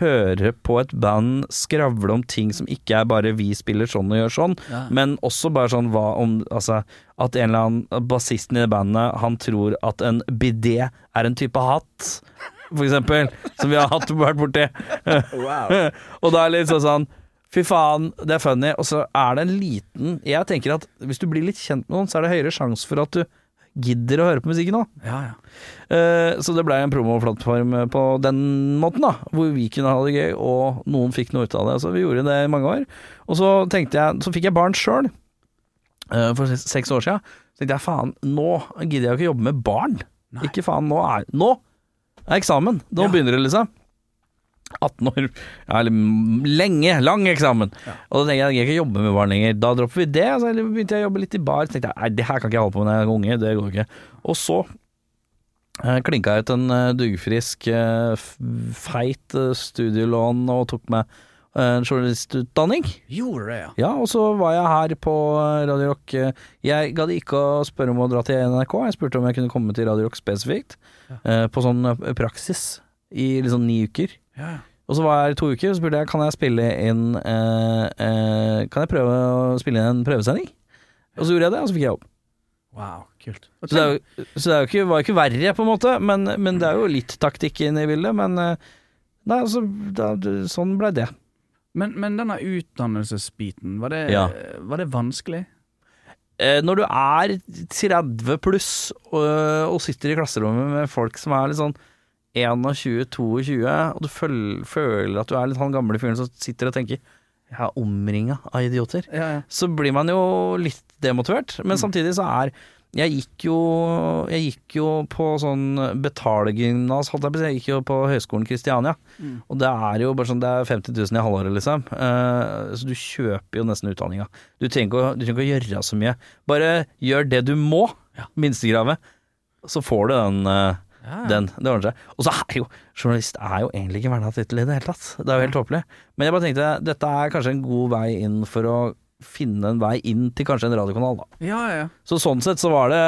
høre på et band skravle om ting som ikke er bare vi spiller sånn og gjør sånn, Ja. men også bare sånn hva om Altså at en eller annen bassisten i det bandet, han tror at en bidé er en type hatt, for eksempel, som vi har hatt vært borti. (laughs) (laughs) og da er det sånn sånn Fy faen, det er funny. Og så er det en liten Jeg tenker at hvis du blir litt kjent med noen, så er det høyere sjanse for at du gidder å høre på musikken òg. Ja, ja. uh, så det blei en promoplattform på den måten, da. Hvor vi kunne ha det gøy, og noen fikk noe ut av det. Så vi gjorde det i mange år. Og så tenkte jeg Så fikk jeg barn sjøl, for seks- år sia. Så tenkte jeg faen, nå gidder jeg jo ikke jobbe med barn. Ikke faen, nå er Nå er eksamen! Nå Ja. begynner det, liksom. 18 år, eller lenge, lang eksamen. Og da tenker jeg jeg kan ikke jobbe med barn lenger. Da dropper vi det. Så begynte jeg å jobbe litt i bar. Så tenkte jeg nei, det her kan ikke jeg holde på med når jeg er unge. Det går ikke. Og så eh, klinka jeg ut en eh, duggfrisk, eh, feit eh, studielån og tok meg eh, en journalistutdanning. Gjorde det, ja. Ja, og så var jeg her på eh, Radio Rock. Jeg gadd ikke å spørre om å dra til NRK, jeg spurte om jeg kunne komme til Radio Rock spesifikt. eh, På sånn praksis i liksom ni uker. Ja. Og så var jeg her i to uker, og så spurte jeg kan jeg spille inn eh, eh, Kan jeg prøve å spille inn en prøvesending. Og så gjorde jeg det, og så fikk jeg jobb. Wow, kult. Så det, er jo, så det er jo ikke, var jo ikke verre, på en måte, men, men det er jo litt taktikk inne i bildet. Men eh, nei, altså, da, sånn blei det. Men, men denne utdannelsesbiten, var det, Ja. var det vanskelig? Eh, når du er 30 pluss og, og sitter i klasserommet med folk som er litt sånn 21-22, og du føl, føler at du er litt han gamle fyren som sitter og tenker jeg er omringa av idioter, Ja, ja. så blir man jo litt demotivert. Men samtidig så er jeg gikk jo, jeg gikk jo på sånn betalegymnas, holdt jeg på å si. Jeg gikk jo på Høgskolen Kristiania. Og det er jo bare sånn, det er 50 000 i halvåret, liksom. Uh, så du kjøper jo nesten utdanninga. Du trenger ikke å, gjøre så mye. Bare gjør det du må, minstegravet, så får du den. Den, det ordner seg. Og så er jo journalist er jo egentlig ikke verna tittel i det hele tatt. Det er jo helt håpløst. Men jeg bare tenkte dette er kanskje en god vei inn for å finne en vei inn til kanskje en radiokanal, da. Ja, ja. Så sånn sett så var det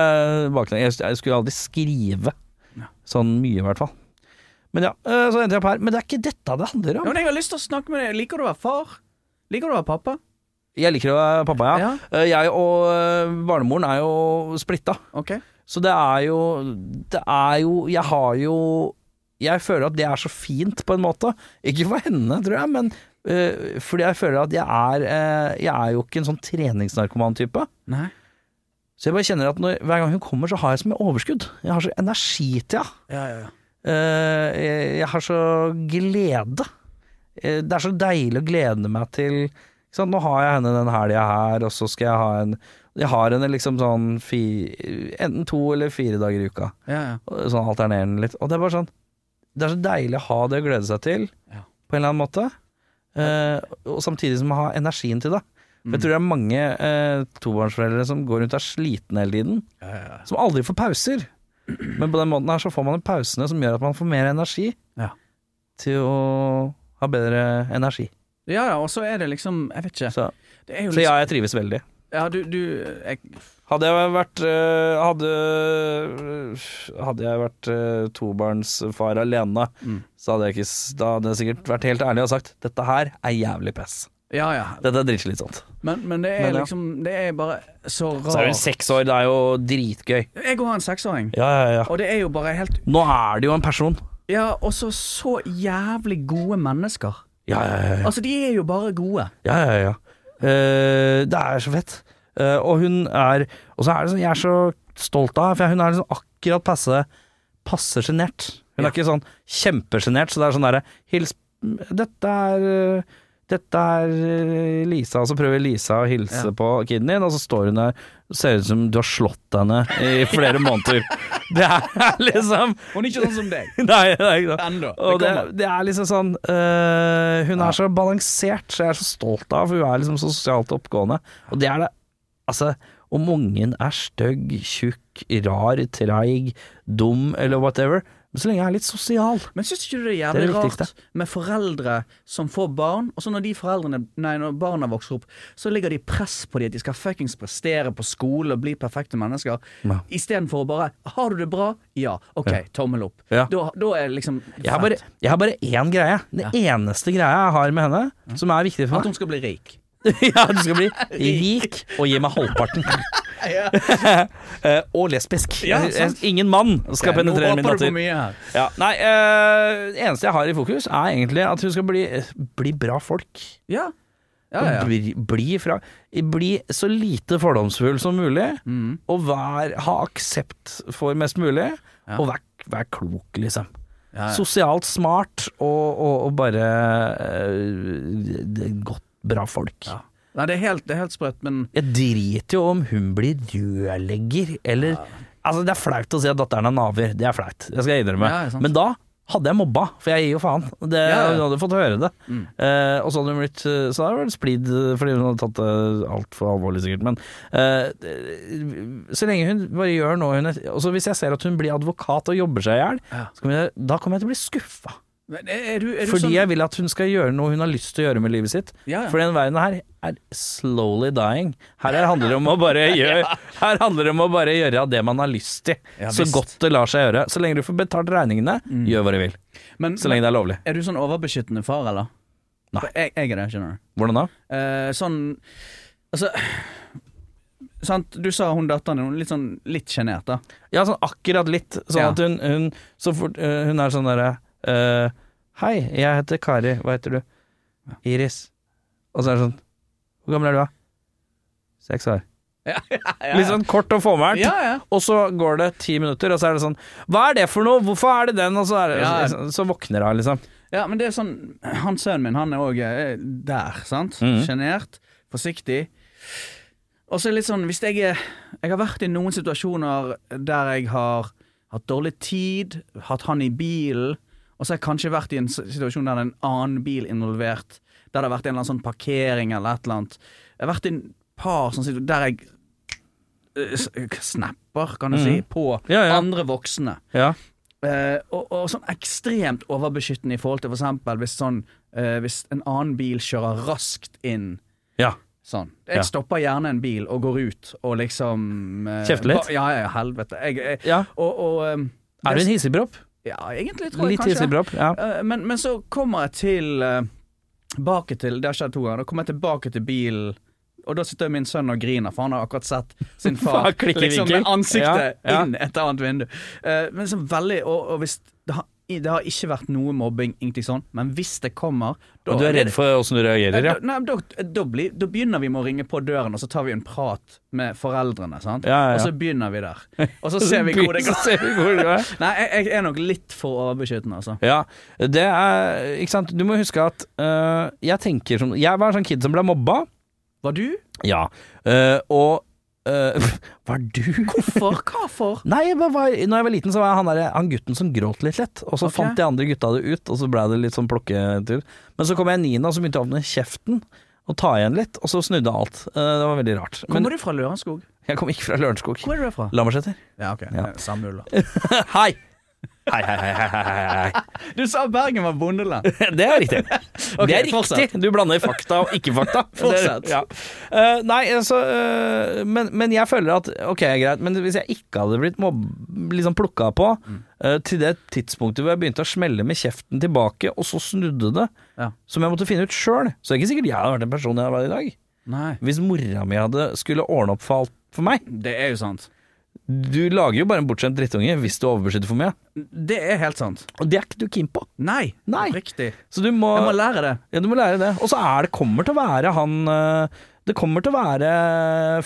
baklengs. Jeg, skulle aldri skrive Ja. sånn mye, i hvert fall. Men ja, eh, så endte jeg opp her. Men det er ikke dette det handler Ja, om. men jeg har lyst til å snakke med deg. Liker du å være far? Liker du å være pappa? Jeg liker å være pappa, ja. Ja. Eh, Jeg og eh, barnemoren er jo splitta. Ok. Så det er jo Det er jo Jeg har jo Jeg føler at det er så fint, på en måte. Ikke for henne, tror jeg, men uh, fordi jeg føler at jeg er uh, Jeg er jo ikke en sånn treningsnarkoman-type. Nei. Så jeg bare kjenner at når, hver gang hun kommer, så har jeg så mye overskudd. Jeg har så energi til henne. Ja, ja, ja. Uh, jeg, jeg har så glede. Det er så deilig å glede meg til ikke sant? Nå har jeg henne den helga her, og så skal jeg ha en Jeg har henne liksom sånn fi, enten to eller fire dager i uka. ja, ja. Sånn alternerende litt. Og det er bare sånn Det er så deilig å ha det å glede seg til, Ja. på en eller annen måte. Eh, og samtidig som å ha energien til det. For Jeg tror det er mange eh, tobarnsforeldre som går rundt og er slitne hele tiden. Ja, ja, ja. Som aldri får pauser. Men på den måten her så får man de pausene som gjør at man får mer energi Ja. til å ha bedre energi. Ja, ja, og så er det liksom Jeg vet ikke. Så, Det er jo så liksom, ja, jeg trives veldig. Ja, du, du jeg, Hadde jeg vært øh, Hadde, hadde jeg vært øh, tobarnsfar alene, Mm. så hadde jeg ikke Da hadde jeg sikkert vært helt ærlig og sagt dette her er jævlig pess. Ja, ja. Dette er dritslitsomt. Men, men det er Men ja. liksom Det er bare så rart. Så er hun seks år, det er jo dritgøy. Jeg har en seksåring, Ja, ja, ja. og det er jo bare helt Nå er det jo en person. Ja, og så så jævlig gode mennesker. Ja, ja, ja. ja. Altså, de er jo bare gode. Ja, ja, ja. Eh, det er så fett. Eh, og hun er Og så er det sånn jeg er så stolt av for hun er liksom akkurat passe passe sjenert. Hun er ikke sånn kjempesjenert, så det er sånn derre Hils Dette er dette er eh, Lisa, og så prøver Lisa å hilse Ja. på kiden din, og så står hun der ser ut som du har slått henne i flere måneder. (laughs) Det er liksom Hun er ikke sånn som deg. (laughs) Nei, det er ikke det. Ennå. Og det, det er liksom sånn uh, Hun er så balansert, så jeg er så stolt av For hun er liksom så sosialt oppgående. Og det er det Altså, om ungen er stygg, tjukk, rar, treig, dum eller whatever, men så lenge jeg er litt sosial Men syns ikke du det er Det er jævlig det rart med foreldre som får barn, og så når de foreldrene Nei, når barna vokser opp, så ligger de press på de at de skal fuckings prestere på skole og bli perfekte mennesker, Ja. istedenfor å bare Har du det bra? Ja. Ok, Ja. tommel opp. Ja. Da, da er liksom jeg har, bare, jeg har bare én greie. Den eneste greia jeg har med henne, som er viktig for meg. At hun skal bli rik. (laughs) ja, du skal bli rik og gi meg halvparten. (laughs) (laughs) Eh, og lesbisk. Ja, Ingen mann skal Nå penetrere min datter. Ja, nei, uh, eneste jeg har i fokus, er egentlig at hun skal bli, bli bra folk. Ja. Ja, ja. Bli, bli, fra, bli så lite fordomsfull som mulig, Mm. og vær, ha aksept for mest mulig, og vær, vær klok, liksom. Sosialt smart, og, og, og bare eh, det- godt, bra folk. Ja. Nei, det er helt, det er helt sprøtt, men Jeg driter jo om hun blir rørlegger, eller Altså, det er flaut å si at datteren er naver, det er flaut, det skal jeg innrømme. Ja, ja. Men da hadde jeg mobba, for jeg gir jo faen. Det, Ja, ja. Hun hadde fått høre det. Mm. Eh, og så hadde hun blitt Så hadde det vært splid eh, fordi hun hadde tatt det altfor alvorlig, sikkert. Men eh, så lenge hun bare gjør noe hun hvis jeg ser at hun blir advokat og jobber seg i hjel, Ja. da kommer jeg til å bli skuffa. Men er du, er du Fordi sånn jeg vil at hun skal gjøre noe hun har lyst til å gjøre med livet sitt. ja, ja. For den verden her er slowly dying. Her er- handler det om å bare (laughs) gjøre Her handler det om å bare gjøre det man har lyst til. Ja, så godt det lar seg gjøre. Så lenge du får betalt regningene, Mm. gjør hva du vil. Men, Så lenge det er lovlig. er du sånn overbeskyttende far, eller? Nei. Jeg, jeg er det, skjønner du. Hvordan da? Eh, sånn Altså Sant, du sa hun datteren din litt sånn litt sjenert, da. Ja, sånn akkurat litt. Sånn at hun, hun Så fort øh, Hun er sånn derre øh, Hei, jeg heter Kari. Hva heter du? Iris. Og så er det sånn Hvor gammel er du, da? Seks år. (laughs) Ja, ja, Litt sånn kort og fåmælt. ja, ja. Og så går det ti minutter, og så er det sånn Hva er det for noe? Hvorfor er det den? Og så, er det, Ja. så, våkner hun, liksom. ja, men det er sånn Han sønnen min, han er òg der, sant? Mhm. Sjenert, forsiktig. Og så er det litt sånn Hvis jeg er Jeg har vært i noen situasjoner der jeg har hatt dårlig tid, hatt han i bilen, og så har jeg kanskje vært i en situasjon der det er en annen bil involvert, der det har vært en eller annen sånn parkering eller et eller annet. Jeg har vært i en par sånne situasjoner der jeg eh, snapper, kan du si, på Ja, ja. andre voksne. Ja. Eh, og, og sånn ekstremt overbeskyttende i forhold til for eksempel hvis sånn eh, Hvis en annen bil kjører raskt inn ja. sånn. Jeg Ja. stopper gjerne en bil og går ut og liksom eh, Kjefter litt? Ja, ja, helvete. Jeg, jeg, ja. og, og um, Er du en hissigpropp? Ja, egentlig tror jeg Litt kanskje hissigpropp. Ja. Eh, men, men så kommer jeg til eh, Tilbake til Det har skjedd to ganger. Da kommer jeg tilbake til bilen, og da sitter min sønn og griner, for han har akkurat sett sin (laughs) far liksom med ansiktet Ja, ja. inn et annet vindu. Uh, men så veldig Og, og hvis det det har ikke vært noe mobbing, ingenting sånn, men hvis det kommer da Og du er redd for åssen du reagerer, ja? nei, da, da, blir, da begynner vi med å ringe på døren, og så tar vi en prat med foreldrene. Sant? Ja, ja. Og så begynner vi der. (laughs) Og så ser vi hvor det går. (laughs) ser vi hvor det går. Nei, jeg, jeg er nok litt for overbeskyttende, altså. Ja, det er Ikke sant. Du må huske at øh, jeg tenker som Jeg var en sånn kid som ble mobba. Var du? Ja. øh, og (laughs) øh, Var du? Hvorfor? Hva for? Nei, jeg var, når jeg var liten, så var jeg han, der, han gutten som gråt litt lett. Og så okay. fant de andre gutta det ut, og så ble det litt sånn plukketur. Men så kom jeg i niende, og så begynte jeg å åpne kjeften og ta igjen litt, og så snudde alt. Uh, det var veldig rart. Men Kommer du fra Lørenskog? jeg kom ikke fra Lørenskog. Hvor er du fra? Lammerseter. Ja, ok. Ja. Samme ulla. (laughs) Hei! Hei, hei, hei, hei. (laughs) Du sa Bergen var bondeland. (laughs) Det er riktig. (laughs) okay, det er riktig. Du blander fakta og ikke-fakta. Fortsett. Ja. Uh, nei, altså uh, men, men jeg føler at Ok, greit, men hvis jeg ikke hadde blitt mobb, liksom plukka på Mm. eh, til det tidspunktet hvor jeg begynte å smelle med kjeften tilbake, og så snudde det, Ja. som jeg måtte finne ut sjøl, så er det ikke sikkert jeg hadde vært den personen jeg var i dag. Nei. Hvis mora mi hadde skulle ordne opp for alt for meg Det er jo sant. Du lager jo bare en bortskjemt drittunge hvis du overbeskytter for mye. Det er helt sant. Og det er ikke du keen på. Nei. Nei. Riktig. Så du må, Jeg må lære det. Ja, du må lære det. Og så er det kommer til å være han øh, Det kommer til å være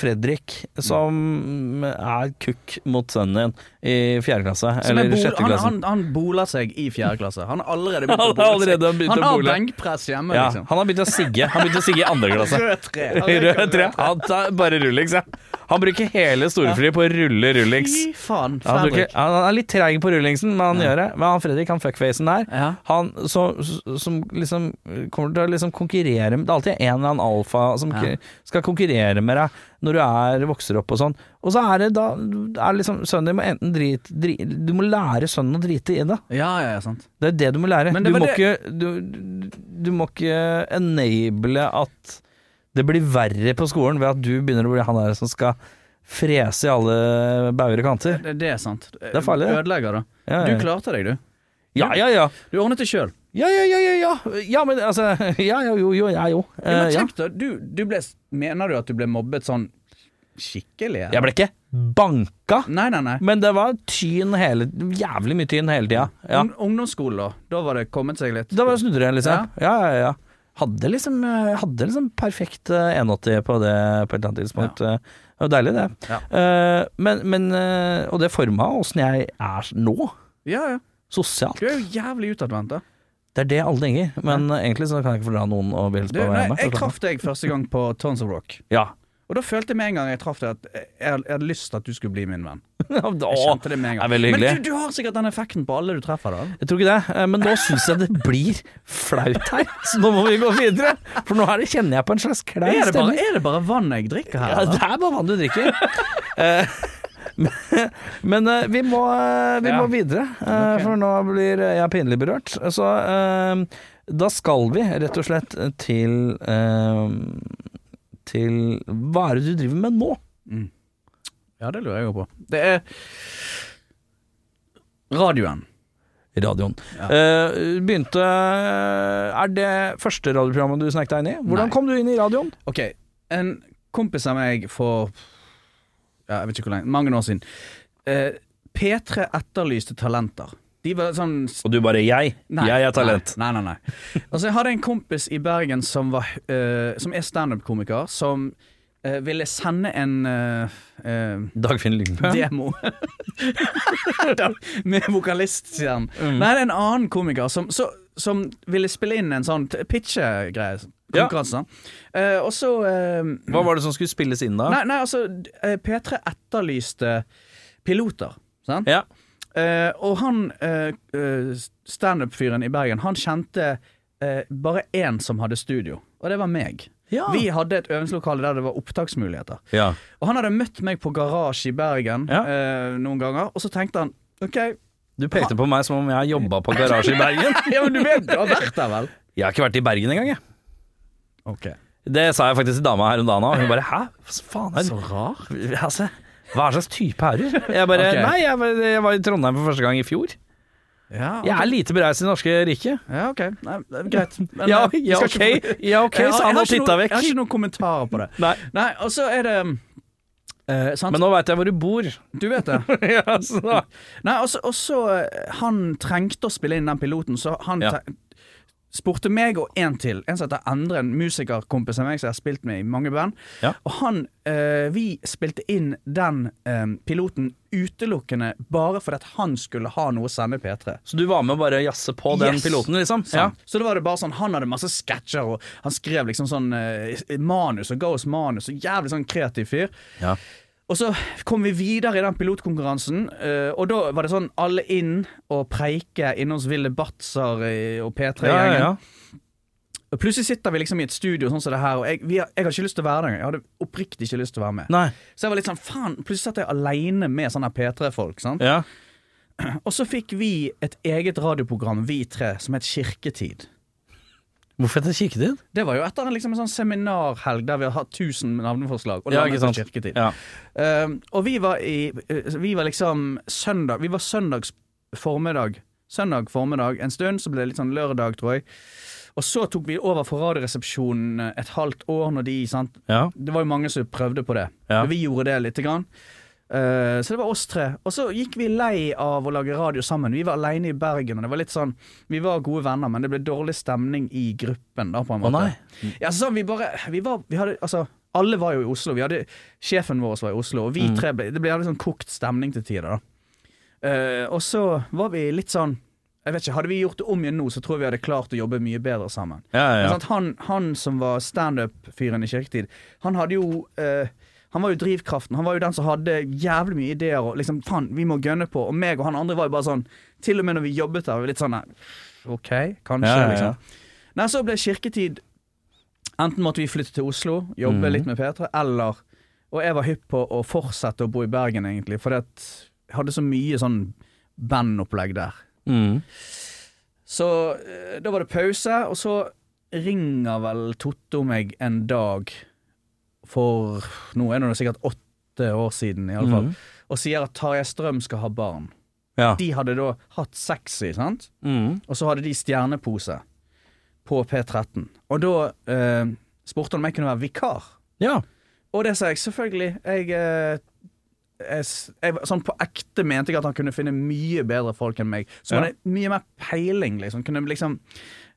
Fredrik som er kukk mot sønnen din i fjerde klasse. Som er eller bol, sjette klasse. han, han boler seg i fjerde klasse. Han har allerede begynt å bole seg. Han har benkpress hjemme, Ja, liksom. han har begynt å sigge. Han begynt å sigge i andre (laughs) klasse. Rød tre. Rød tre. Han tar bare rullings, ja. Han bruker hele storefri på å rulle Rullix. Fy faen, Han, Fredrik. han er litt treig på rullingsen, men han gjør det. Men han Fredrik, han fuckfacen der, Ja. han som, som liksom kommer til å liksom konkurrere med Det er alltid en eller annen alfa som Ja. Skal konkurrere med deg når du er vokser opp og sånn. Og så er det da er liksom Sønnen din må enten drite dri, Du må lære sønnen å drite i det. Ja, ja, ja, sant. Det er det du må lære. Men Du må, det- ikke, du, du må ikke enable at det blir verre på skolen ved at du begynner å bli han der som skal frese i alle bauger og kanter. Det, det er sant. Det er farlig. Ødelegger, da. Ja, ja. Du klarte deg, du. Ja, ja, ja. Du ordnet det sjøl. Ja, ja, ja, ja, ja. Ja, men altså (laughs) Ja, ja, jo, jo, ja, jo. Ja, men Eh, ja. da, du, du ble Mener du at du ble mobbet sånn skikkelig? eller? Jeg ble ikke banka, Nei, nei, nei. men det var tyn hele Jævlig mye tyn hele tida. Ja. Ung- Ungdomsskolen, da? Da var det kommet seg litt? Da var det snudde det, liksom. Ja, ja, ja. Hadde liksom, eh, hadde liksom perfekt eh, 180 på det på et eller annet tidspunkt. Eh, Det var deilig, det. Ja. Eh, men, men eh, Og det forma åssen jeg er nå, Ja, ja. sosialt. Du er jo jævlig utadvendt, da. Det er det alle tenker, men eh, egentlig så kan jeg ikke fordra noen å Du, på nei, hjemme. jeg traff deg første gang på Tons of Rock. Ja. Og da følte jeg med en gang jeg traff deg, at jeg, jeg hadde lyst til at du skulle bli min venn. (laughs) Jeg kjente det med en gang. er veldig hyggelig. Men du, du har sikkert den effekten på alle du treffer, da. Jeg tror ikke det, eh, men nå syns jeg det blir flaut her. (laughs) Så nå må vi gå videre. For nå her kjenner jeg på en slags klein stemning. er det bare vann jeg drikker her? Ja, det er bare vann du drikker. (laughs) (laughs) Men- eh, vi må, eh, vi Ja. må videre, uh, okay. for nå blir jeg pinlig berørt. Så uh, da skal vi rett og slett til Til Hva er det du driver med nå? Ja, det lurer jeg jo på. Det er radioen. Radioen. Ja. Begynte Er det første radioprogrammet du snakket deg inn i? Hvordan Nei. kom du inn i radioen? Ok, en kompis av meg for ja, Jeg vet ikke hvor lenge, mange år siden. Eh, P3 etterlyste talenter. De var sånn Og du bare 'jeg'? Nei, jeg er talent. Nei, nei, nei. Altså, jeg hadde en kompis i Bergen som, var, uh, som er standup-komiker, som uh, ville sende en uh, Dagfinn Lyngbø? demo (laughs) med vokalist, han. Mm. Nei, det er en annen komiker som, så, som ville spille inn en sånn t- pitche-greie. Ja. Eh, og så eh, Hva var det som skulle spilles inn da? Nei, nei, altså eh, P3 etterlyste piloter, sant? Ja. Eh, og han eh, eh, standup-fyren i Bergen, han kjente eh, bare én som hadde studio, og det var meg. Ja. Vi hadde et øvingslokale der det var opptaksmuligheter. ja. Og han hadde møtt meg på garasje i Bergen Ja. eh, noen ganger, og så tenkte han OK Du pekte på meg som om jeg har jobba på (laughs) garasje i Bergen. Ja, men du vet, du har vært der, vel? Jeg har ikke vært i Bergen engang, jeg. Ok Det sa jeg faktisk til dama her om dagen òg. Hun bare 'hæ, hva faen er det?' Så rar. Altså, hva slags type er du? Jeg bare okay. Nei, jeg var, jeg var i Trondheim for første gang i fjor. Ja, okay. Jeg er lite bereist i det norske riket. Ja, ok. Nei, det er greit. Men, Ja, eh, ja, ok. ikke- Ja, okay. Sa han og titta vekk. Jeg har ikke noen kommentarer på det. Nei. Nei, og så er det eh, sant? Men nå veit jeg hvor du bor. Du vet det. (laughs) ja, så. Nei, og så- og så eh, Han trengte å spille inn den piloten, så han Ja. Spurte meg og en til. En som heter Endre, en musikerkompis av meg som jeg har spilt med i mange band. Ja. Og han eh, Vi spilte inn den eh, piloten utelukkende bare fordi at han skulle ha noe å sende P3. Så du var med å bare jazze på den Yes. piloten, liksom? Ja. Så da var det bare sånn Han hadde masse sketsjer, og han skrev liksom sånn eh, manus og ga oss manus. Og jævlig sånn kreativ fyr. Ja. Og så kom vi videre i den pilotkonkurransen, eh, og da var det sånn alle inn og preike inne hos Ville Batzer og P3-gjengen. ja, ja. Plutselig sitter vi liksom i et studio sånn som det her, og jeg, har- jeg hadde ikke lyst til å være der. Jeg hadde oppriktig ikke lyst til å være med. Nei. Så jeg var litt sånn faen, plutselig satt jeg aleine med sånne P3-folk. sant? Ja. Og så fikk vi et eget radioprogram, vi tre, som het Kirketid. Hvorfor heter det kirketid? Det var jo etter liksom, en sånn seminarhelg der vi har hatt 1000 navneforslag. Og Ja. Kirketid. Ja. Um, og vi var i uh, Vi var liksom søndag Vi var søndags formiddag. Søndag formiddag en stund, så ble det litt sånn lørdag, tror jeg. Og så tok vi over for Radioresepsjonen et halvt år når de sant? ja. Det var jo mange som prøvde på det. Ja. Men vi gjorde det lite grann. Uh, så det var oss tre. Og så gikk vi lei av å lage radio sammen. Vi var aleine i Bergen, og det var litt sånn Vi var gode venner, men det ble dårlig stemning i gruppen, da, på en Å nei. Ja, så vi bare Vi var Vi hadde Altså, alle var jo i Oslo. Vi hadde Sjefen vår var i Oslo, og vi Mm. tre ble Det ble litt sånn kokt stemning til tider. Eh, og så var vi litt sånn Jeg vet ikke, Hadde vi gjort det om igjen nå, så tror jeg vi hadde klart å jobbe mye bedre sammen. Ja, Men ja. Han, han som var standup-fyren i Kirketid, han hadde jo eh, Han var jo drivkraften. Han var jo den som hadde jævlig mye ideer og liksom Faen, vi må gønne på. Og meg og han andre var jo bare sånn Til og med når vi jobbet der, var vi litt sånn OK, kanskje, Ja, ja, liksom. Nei, så ble Kirketid Enten måtte vi flytte til Oslo, jobbe Mhm. litt med P3, eller Og jeg var hypp på å fortsette å bo i Bergen, egentlig, fordi at jeg hadde så mye sånn bandopplegg der. Mm. Så eh, da var det pause, og så ringer vel Totto meg en dag for Nå er det sikkert åtte år siden, i alle fall, Mm. og sier at Tarjei Strøm skal ha barn. Ja. De hadde da hatt sexy, sant? Mm. Og så hadde de stjernepose på P13. Og da eh, spurte han om jeg kunne være vikar. ja. Og det sa jeg selvfølgelig. Jeg, eh, jeg, jeg Sånn på ekte mente jeg at han kunne finne mye bedre folk enn meg. Som Ja. hadde mye mer peiling, liksom. Kunne liksom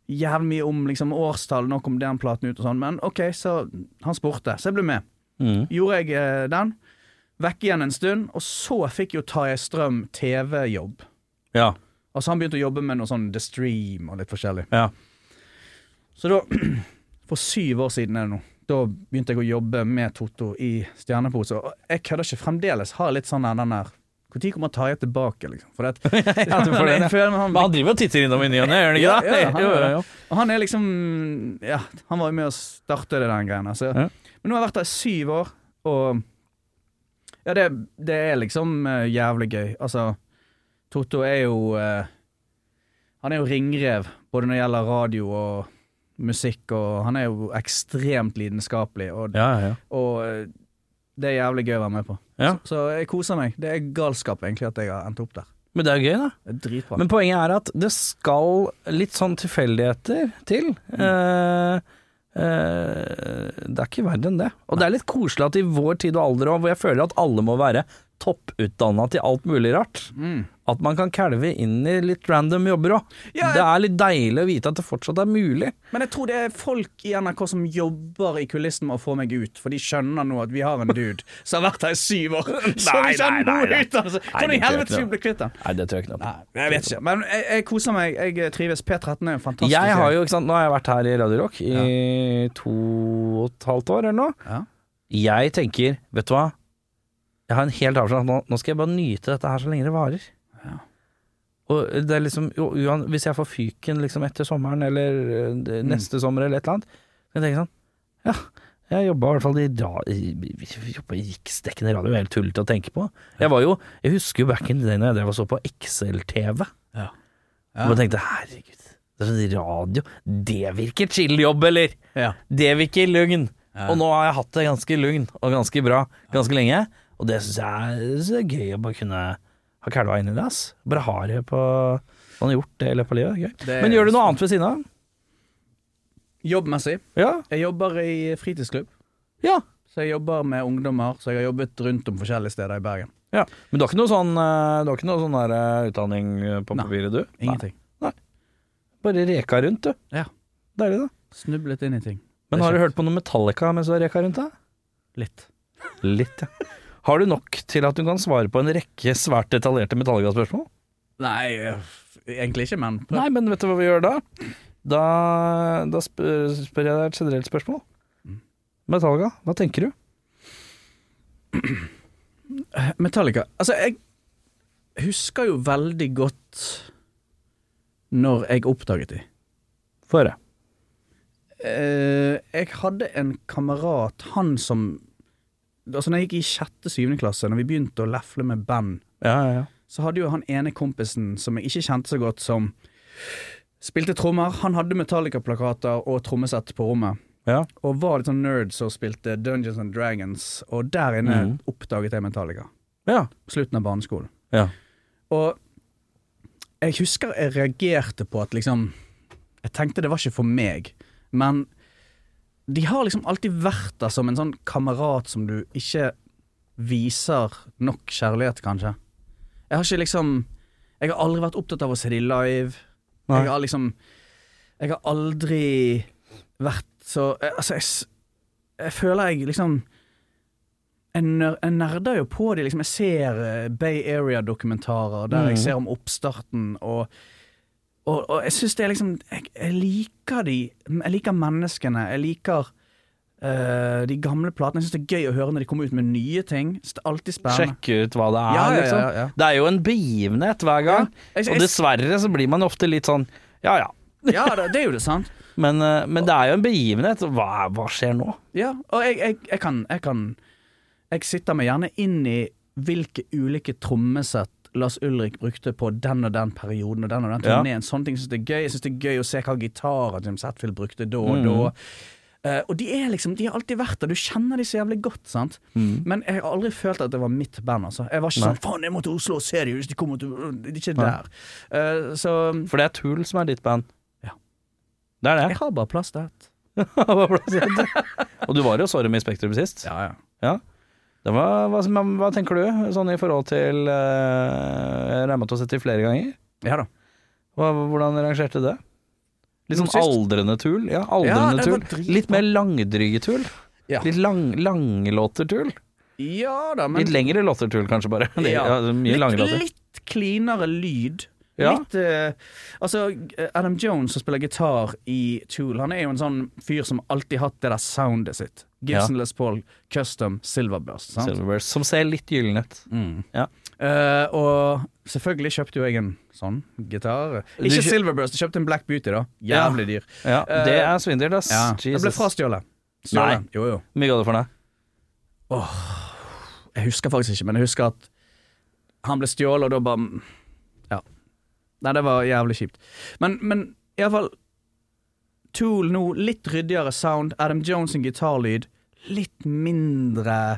jævlig mye om liksom årstall, nå kom den platen ut og sånn. Men OK, så han spurte. Så jeg ble med. Mm. Gjorde jeg eh, den. Vekk igjen en stund, og så fikk jo Tarjei Strøm TV-jobb. Ja. Altså Han begynte å jobbe med noe sånn The Stream og litt forskjellig. Ja. Så da, (clears throat) for syv år siden er det nå, da begynte jeg å jobbe med Totto i Stjernepose. Og jeg kødder ikke, fremdeles har jeg litt sånn den der Når kommer Tarjei tilbake, liksom? For det, (laughs) Ja, du (laughs) det, ja. føler han, Men han driver og titter innom i ny og ne, gjør han ikke det? Ja, han. Og han er liksom Ja, han var jo med å starte det den greia. Så. Ja. Men nå har jeg vært der i syv år, og Ja, det, det er liksom uh, jævlig gøy. Altså, Totto er jo uh, Han er jo ringrev, både når det gjelder radio og musikk, og han er jo ekstremt lidenskapelig, og, Ja, ja, ja. og eh, det er jævlig gøy å være med på. Ja. Så, så jeg koser meg. Det er galskap, egentlig, at jeg har endt opp der. Men det er gøy, da. Dritbra. Men poenget er at det skal litt sånn tilfeldigheter til. Eh, eh, det er ikke verre enn det. Og det er litt koselig at i vår tid og alder òg, hvor jeg føler at alle må være topputdanna til alt mulig rart, Mm. at man kan kalve inn i litt random jobber òg. Ja, Det er litt deilig å vite at det fortsatt er mulig. Men jeg tror det er folk i NRK som jobber i kulissen med å få meg ut, for de skjønner nå at vi har en dude (laughs) som har vært her i syv år. (laughs) Så vi nei, noe ut! Nei, Hvordan i helvete skal vi bli kvitt? Nei, det tror jeg på. Jeg vet ikke. Men jeg, jeg koser meg. Jeg trives. P13 er en fantastisk Jeg har jo, ikke sant, Nå har jeg vært her i Radio Rock i to og et halvt år eller noe. Ja. Jeg tenker, vet du hva Jeg har en helt avslag nå, nå skal jeg bare nyte dette her så lenge det varer. Ja. Og det er liksom jo, Hvis jeg får fyken liksom etter sommeren eller eh, Mm. neste sommer eller et eller annet, kan jeg tenke sånn Ja, jeg jobba i hvert fall i, riksdekkende radio, det er helt tullete å tenke på. Jeg var jo Jeg husker jo back in the day når jeg drev og så på XL-TV. Ja. Og jeg tenkte herregud, det er sånn radio Det virker chill-jobb, eller? Ja. Det virker lugn. Ja. Og nå har jeg hatt det ganske lugn og ganske bra ganske lenge. Og det syns jeg synes er gøy å bare kunne ha kalva inni i det. ass Bare ha det på Han har gjort det i løpet av livet. Gøy. Det er Men gjør du noe annet ved siden av? Jobbmessig. Ja. Jeg jobber i fritidsklubb. ja. Så jeg jobber med ungdommer, så jeg har jobbet rundt om forskjellige steder i Bergen. ja. Men du har ikke noe sånn, eh, du har ikke noe sånn der, eh, utdanning eh, på Nei. papiret, du? Ingenting. Nei. Bare reka rundt, du. Ja. Deilig, da. Snublet inn i ting. Men Det er har du kjekt. hørt på noe Metallica mens du har reka rundt, da? Litt. Litt, ja. Har du nok til at du kan svare på en rekke svært detaljerte Metallica-spørsmål? Nei, øh, egentlig ikke, men prøv. Nei, men vet du hva vi gjør da? Da, da spør, spør jeg deg et generelt spørsmål. Metallica, hva tenker du? (clears throat) Metallica Altså, jeg husker jo veldig godt når jeg oppdaget de. Få høre. Eh, jeg hadde en kamerat, han som Altså når jeg gikk i sjette-syvende klasse, når vi begynte å lefle med band, Ja, ja, ja. så hadde jo han ene kompisen som jeg ikke kjente så godt, som spilte trommer. Han hadde Metallica-plakater og trommesett på rommet. Ja. Og var litt sånn nerd som spilte Dungeons and Dragons, og der inne mm. oppdaget jeg Metallica. ja. På slutten av barneskolen. ja. Og jeg husker jeg reagerte på at liksom Jeg tenkte det var ikke for meg, men de har liksom alltid vært der som en sånn kamerat som du ikke viser nok kjærlighet, kanskje. Jeg har ikke liksom Jeg har aldri vært opptatt av å se de live. Nei. Jeg har liksom Jeg har aldri vært så jeg- Altså, jeg, jeg føler jeg liksom jeg, nerder jo på de, liksom. Jeg ser eh, Bay Area-dokumentarer der jeg Mhm. ser om oppstarten, og, og, og jeg syns det er liksom jeg, jeg liker de Jeg liker menneskene. Jeg liker Uh, de gamle platene. Jeg syns det er gøy å høre når de kommer ut med nye ting. Det er alltid spennende. Sjekke ut hva det er, Ja, ja, ja, liksom. ja. Det er jo en begivenhet hver gang. Ja, jeg- Og dessverre så blir man ofte litt sånn ja ja. (laughs) Ja, det, det er jo det, sant? Men, uh, men det er jo en begivenhet. Hva, hva skjer nå? Ja, og jeg, jeg, jeg kan Jeg kan Jeg sitter meg gjerne inn i hvilke ulike trommesett Lars Ulrik brukte på den og den perioden og den og den Ja. Sånne ting synes jeg er gøy. Jeg syns det er gøy å se hva gitarer Jim Setfield brukte da og mm. da. Uh, og de er liksom De har alltid vært der. Du kjenner de så jævlig godt, sant. Men jeg har aldri følt at det var mitt band, altså. Jeg var ikke Nei. sånn 'faen, jeg må til Oslo og se dem hvis de kommer til ikke der. Uh, så For det er Tool som er ditt band. Ja. Det er det? jeg har bare plass til ett. (laughs) og du var jo Sorry i Spektrum sist. Ja, ja. Ja. Det var, hva, hva tenker du, sånn i forhold til uh, Jeg regner med at du har sett flere ganger. Ja da. Hva, hvordan rangerte det? Litt sånn aldrende tull? Ja, aldrende ja, tull. Litt mer langdryge tull? Ja. Litt lang, langlåter Tool. Ja da, men Litt lengre låter Tool, kanskje, bare. (laughs) Det, Ja. ja. mye litt, låter. litt cleanere lyd. Ja. Litt uh, Altså, Adam Jones som spiller gitar i Tool, han er jo en sånn fyr som alltid har hatt det der soundet sitt. Gibson Les Paul Custom Silverburst. Sant? Silverburst, som ser litt gyllen ut. Mm. Ja. Uh, og selvfølgelig kjøpte jo jeg en sånn gitar. Ikke kjø- Silverburst, jeg kjøpte en Black Beauty, da. Jævlig dyr. Ja, Uh, det er svindel, ass. Ja. Det ble Jesus. frastjålet. Nei. Jo, jo. Mye ga du for deg? Jeg husker faktisk ikke, men jeg husker at han ble stjålet, og da bare Ja. Nei, det var jævlig kjipt. Men, men iallfall Tool nå, litt ryddigere sound. Adam Jones sin gitarlyd, litt mindre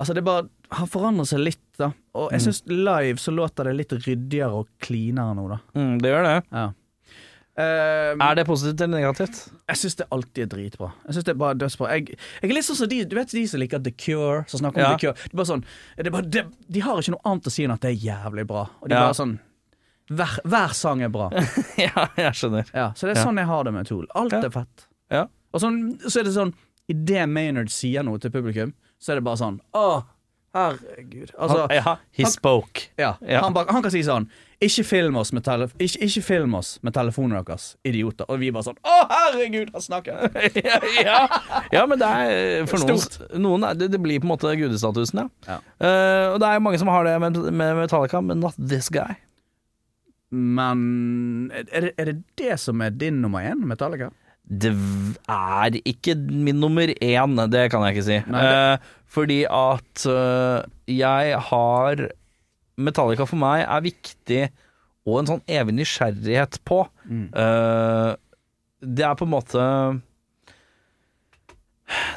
Altså, det bare har forandret seg litt, da. Og jeg syns live så låter det litt ryddigere og cleanere nå, da. Mm, det gjør det. Ja. Uh, Er det positivt eller negativt? jeg syns det alltid er dritbra. Jeg synes det er bare dødsbra. Jeg, jeg er litt sånn som de Du vet de som liker The Cure, som snakker om Ja. The Cure. Det er bare sånn er bare, det, De har ikke noe annet å si enn at det er jævlig bra. Og de Ja. bare sånn hver, hver sang er bra. (laughs) ja, jeg skjønner. Ja, så det er sånn jeg har det med Tool. Alt er fett. Ja. Og sånn, så er det sånn Idet Maynard sier noe til publikum, så er det bare sånn Å, herregud. Altså, Han, ja, he han- spoke. ja, Ja. Han, han kan si sånn ikke film, oss med telef ikke, ikke film oss med telefonen deres, idioter. Og vi bare sånn Å, herregud, han snakker! (laughs) ja, ja. ja, men det er for noen, noen det, det blir på en måte gudestatusen, ja. Ja. Eh, og det er mange som har det med, med Metallica, men not this guy. Men er det, er det det som er din nummer én, Metallica? Det er ikke min nummer én, det kan jeg ikke si. Nei, Eh, fordi at eh, jeg har Metallica for meg er viktig, og en sånn evig nysgjerrighet på. Eh, det er på en måte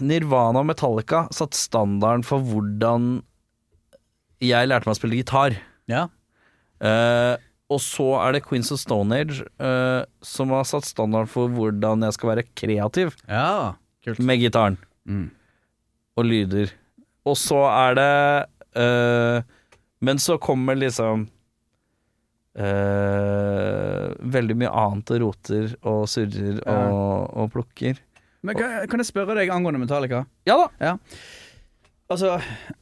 Nirvana og Metallica satt standarden for hvordan jeg lærte meg å spille gitar. Ja. Eh, og så er det Queens of Stone Age uh, som har satt standard for hvordan jeg skal være kreativ Ja, med gitaren Mm. og lyder. Og så er det uh, Men så kommer liksom uh, veldig mye annet og roter og surrer Ja. og, og plukker. Men kan, kan jeg spørre deg angående Metallica? Ja da. Ja. Altså,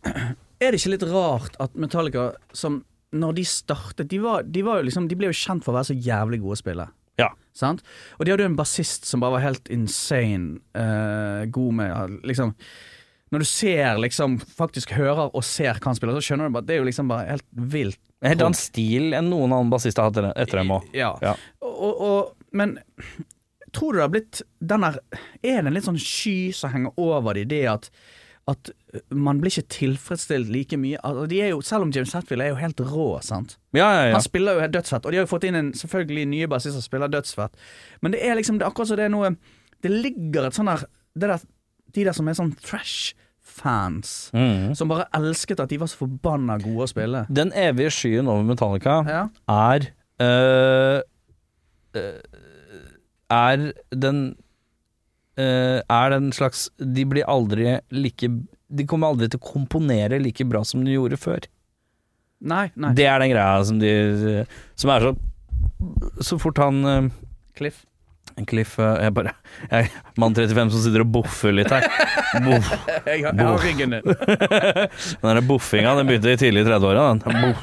(clears throat) er det ikke litt rart at Metallica, som når de startet De, var, de, var liksom, de ble jo kjent for å være så jævlig gode spillere. Ja. Sant? Og de hadde jo en bassist som bare var helt insane uh, god med liksom Når du ser, liksom, faktisk hører og ser hva han spiller, så skjønner du bare det er jo liksom bare helt vilt. Helt annen stil enn noen annen bassist har hatt etter- dem òg. Ja. Ja. Og, og, men tror du det har blitt den der Er det en litt sånn sky som henger over det, det at at man blir ikke tilfredsstilt like mye altså, de er jo, Selv om James Hetfield er jo helt rå, sant. Ja, ja, ja. Han spiller jo dødsfett, og de har jo fått inn en selvfølgelig nye bassister som spiller dødsfett. Men det er liksom det er akkurat som det er noe Det ligger et sånn der, der De der som er sånn trash-fans, mm. som bare elsket at de var så forbanna gode å spille. Den evige skyen over Metallica er øh, øh, Er den Er den slags De blir aldri like De kommer aldri til å komponere like bra som de gjorde før. Nei, nei. Det er den greia som de Som er så Så fort han øh, Cliff. Cliff øh, Jeg bare jeg, Mann 35 som sitter og boffer litt her. Boff. Jeg har, jeg har ryggen din. (laughs) Den der boffinga den begynte i tidlig i 30-åra. Den.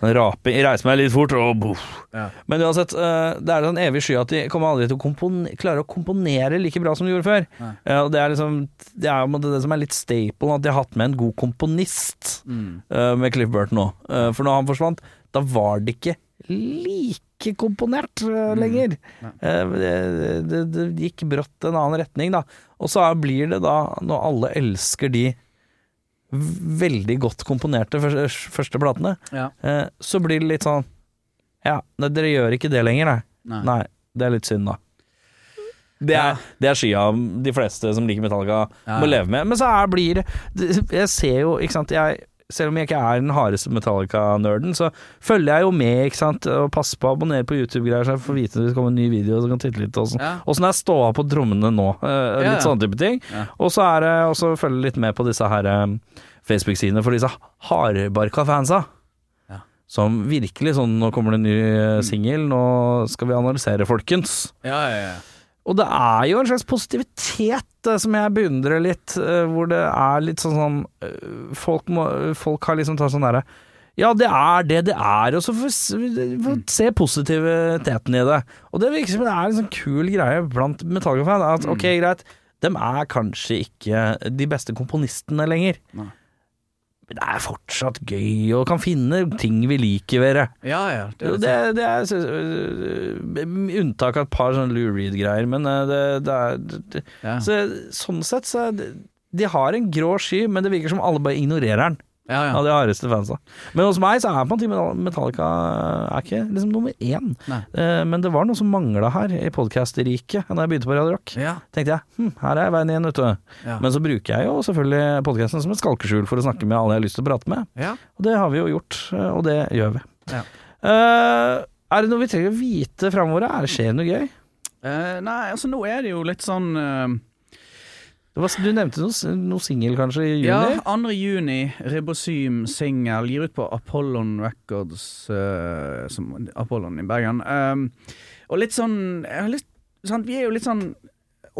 Den raping Reiser meg litt fort, og boff. Ja. Men uansett, eh, det er en evig sky at de kommer aldri til å kompone, klare å komponere like bra som de gjorde før. Ja. Eh, og det er liksom Det er jo det som er litt staple, at de har hatt med en god komponist Mm. eh, med Cliff Burton òg. for når han forsvant, da var det ikke like komponert uh, lenger. Mm. Uh, det, det, det gikk brått en annen retning, da. Og så blir det da, når alle elsker de veldig godt komponerte første, første platene, Ja. uh, så blir det litt sånn Ja, dere gjør ikke det lenger, nei. Nei. Nei, det er litt synd, da. Det er, Ja. det er skya de fleste som liker Metallica, Ja, må leve med. Men så er, blir det- Jeg ser jo, ikke sant jeg, Selv om jeg ikke er den hardeste Metallica-nerden, så følger jeg jo med, ikke sant. Og passer på å abonnere på YouTube-greier, så jeg får vite når det kommer en ny video, så kan titte litt og sånn. Ja. Sånn er ståa på trommene nå? Uh, litt ja. sånne type ting. Ja. Og så er det også følge litt med på disse her eh, Facebook-sidene for disse hardbarka fansa. Som virkelig sånn Nå kommer det en ny eh, singel, nå skal vi analysere, folkens. Ja, ja, ja. Og det er jo en slags positivitet eh, som jeg beundrer litt, eh, hvor det er litt sånn sånn Folk, må, folk har liksom tatt sånn derre ja, det er det det er, og så får vi se positiviteten i det. Og det virker som det er en sånn kul greie blant Metallica-fans. At ok, greit, dem er kanskje ikke de beste komponistene lenger. Nei. Men det er fortsatt gøy, og kan finne ting vi liker ved det. ja, ja. Det, er Det, det er øh, unntak av et par sånne Lou Reed-greier, men øh, det, det er ja. så, Sånn sett så er det, De har en grå sky, men det virker som alle bare ignorerer den. Ja, ja. Av de hardeste fansa. Men hos meg så er på en måte Metallica er ikke liksom nummer én. Eh, men det var noe som mangla her i podkast-riket da jeg begynte på Radio Rock. ja. Tenkte jeg hm, her er veien igjen, vet du. Ja. Men så bruker jeg jo selvfølgelig podkasten som et skalkeskjul for å snakke med alle jeg har lyst til å prate med. ja. Og det har vi jo gjort, eh, og det gjør vi. Ja. Eh, er det noe vi trenger å vite framover? Er det skjer noe gøy? Eh, nei, altså nå er det jo litt sånn eh, du nevnte noe, noe singel kanskje i juni? Ja, 2. juni, Ribosym singel, gir ut på Apollon Records, uh, som Apollon i Bergen. Um, og litt sånn, litt, sant, Vi er jo litt sånn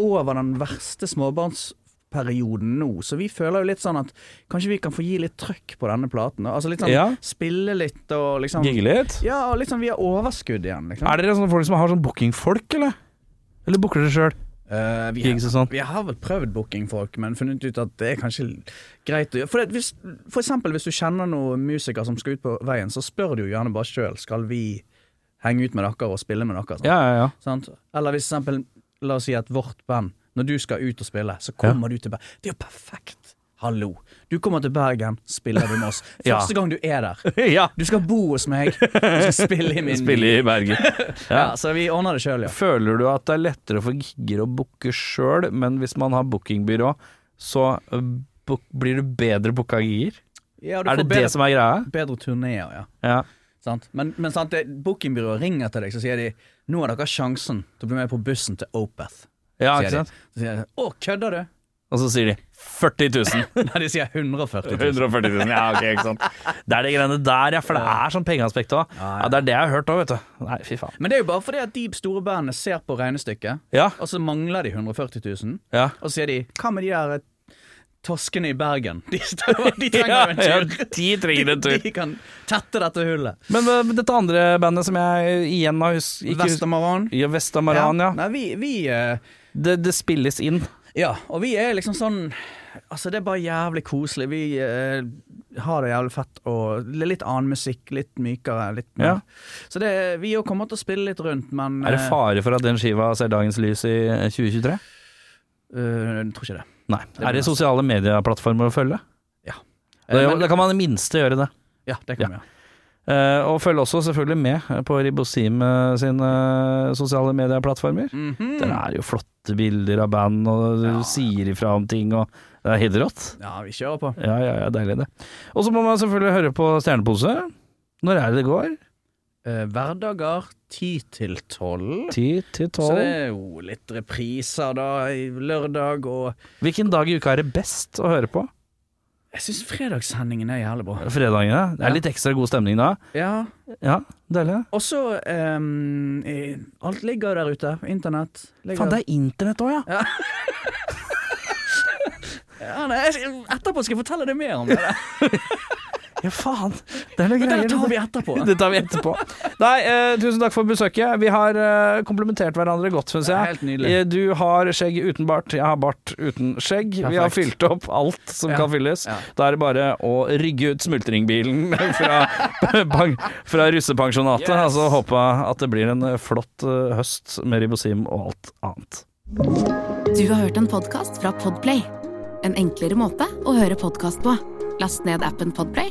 over den verste småbarnsperioden nå, så vi føler jo litt sånn at kanskje vi kan få gi litt trøkk på denne platen. Altså litt sånn Ja. spille litt og liksom Gigge litt? Ja, og litt sånn vi har overskudd igjen, liksom. Er dere sånne folk som har sånn bookingfolk, eller? Eller booker dere sjøl? Eh, vi, har, sånn? vi har vel prøvd bookingfolk, men funnet ut at det er kanskje greit å gjøre. For, hvis, for eksempel hvis du kjenner noen musikere som skal ut på veien, så spør du jo gjerne bare sjøl skal vi henge ut med dere og spille med dere. Sant? Ja, ja, ja. Sant? Eller hvis for eksempel, la oss si at vårt band, når du skal ut og spille, så kommer du til Bergen. Det er jo perfekt! Hallo. Du kommer til Bergen, spiller du med oss. (laughs) Ja. Første gang du er der. (laughs) ja. Du skal bo hos meg, du skal spille i min (laughs) Spille i Bergen. Ja, så vi ordner det sjøl, ja. Føler du at det er lettere for gigger å booke sjøl, men hvis man har bookingbyrå, så book, blir du bedre booka gigger? ja Er det bedre, det som er greia? bedre turneer, ja. Ja. Sant? Men, men sant, bookingbyrået ringer til deg, så sier de nå har dere sjansen til å bli med på bussen til Opeth. Ja, ikke sant? Så sier de å, kødder du? Og så sier de 40 000. (laughs) Nei, de sier 140 000. 140 000, ja ok, ikke sant. Det er de greiene der, ja, for det er sånn pengeaspekt òg. Ja, det er det jeg har hørt òg, vet du. Nei, fy faen. Men det er jo bare fordi at de store bandene ser på regnestykket, Ja, og så mangler de 140 000. ja. Og så sier de hva med de der eh, toskene i Bergen? (laughs) De, de trenger en tur. De trenger en (laughs) tur. De, de kan tette dette hullet. Men uh, dette andre bandet som jeg igjen har hus- Vestamaran. Ja, Vestamaran, ja. Nei, vi, vi uh, Det, det spilles inn. Ja, og vi er liksom sånn Altså, det er bare jævlig koselig. Vi eh, har det jævlig fett og litt annen musikk, litt mykere. Litt mer. Ja. Så det, vi jo kommer til å spille litt rundt, men Er det fare for at den skiva ser dagens lys i 2023? Uh, Jeg tror ikke det. Nei. Det Er det sosiale medieplattformer å følge? Ja. Da, Eh, men- da kan man i minste gjøre det. Ja, det kan vi gjøre. Eh, og følg også selvfølgelig med på Ribosim eh, sine sosiale medieplattformer. Mhm. Der er jo flotte bilder av band, og du Ja. sier ifra om ting, og det er helt rått. Ja, vi kjører på. Ja, ja, ja, deilig det. Og så må man selvfølgelig høre på Stjernepose. Når er det det går? Eh, hverdager ti til tolv. Så det er jo litt repriser da, i lørdag og Hvilken dag i uka er det best å høre på? Jeg syns fredagssendingen er jævlig bra. Fredagene. Det er Ja. litt ekstra god stemning da. Ja. Ja, deilig. Og så eh, Alt ligger der ute. Internett. Faen, det er internett òg, ja. ja, (laughs) nei, Etterpå skal jeg fortelle deg mer om det. (laughs) Ja, faen. Det er noe greier. det tar vi etterpå. Det tar vi etterpå. Nei, eh, tusen takk for besøket. Vi har eh, komplementert hverandre godt, syns jeg. helt nydelig. Eh, Du har skjegg uten bart, jeg har bart uten skjegg. Vi har fylt opp alt som Ja. kan fylles. Ja. Da er det bare å rygge ut smultringbilen (laughs) fra, pang- fra russepensjonatet. Yes. Altså håpe at det blir en eh, flott eh, høst med ribosim og alt annet. Du har hørt en podkast fra Podplay. En enklere måte å høre podkast på. Last ned appen Podplay,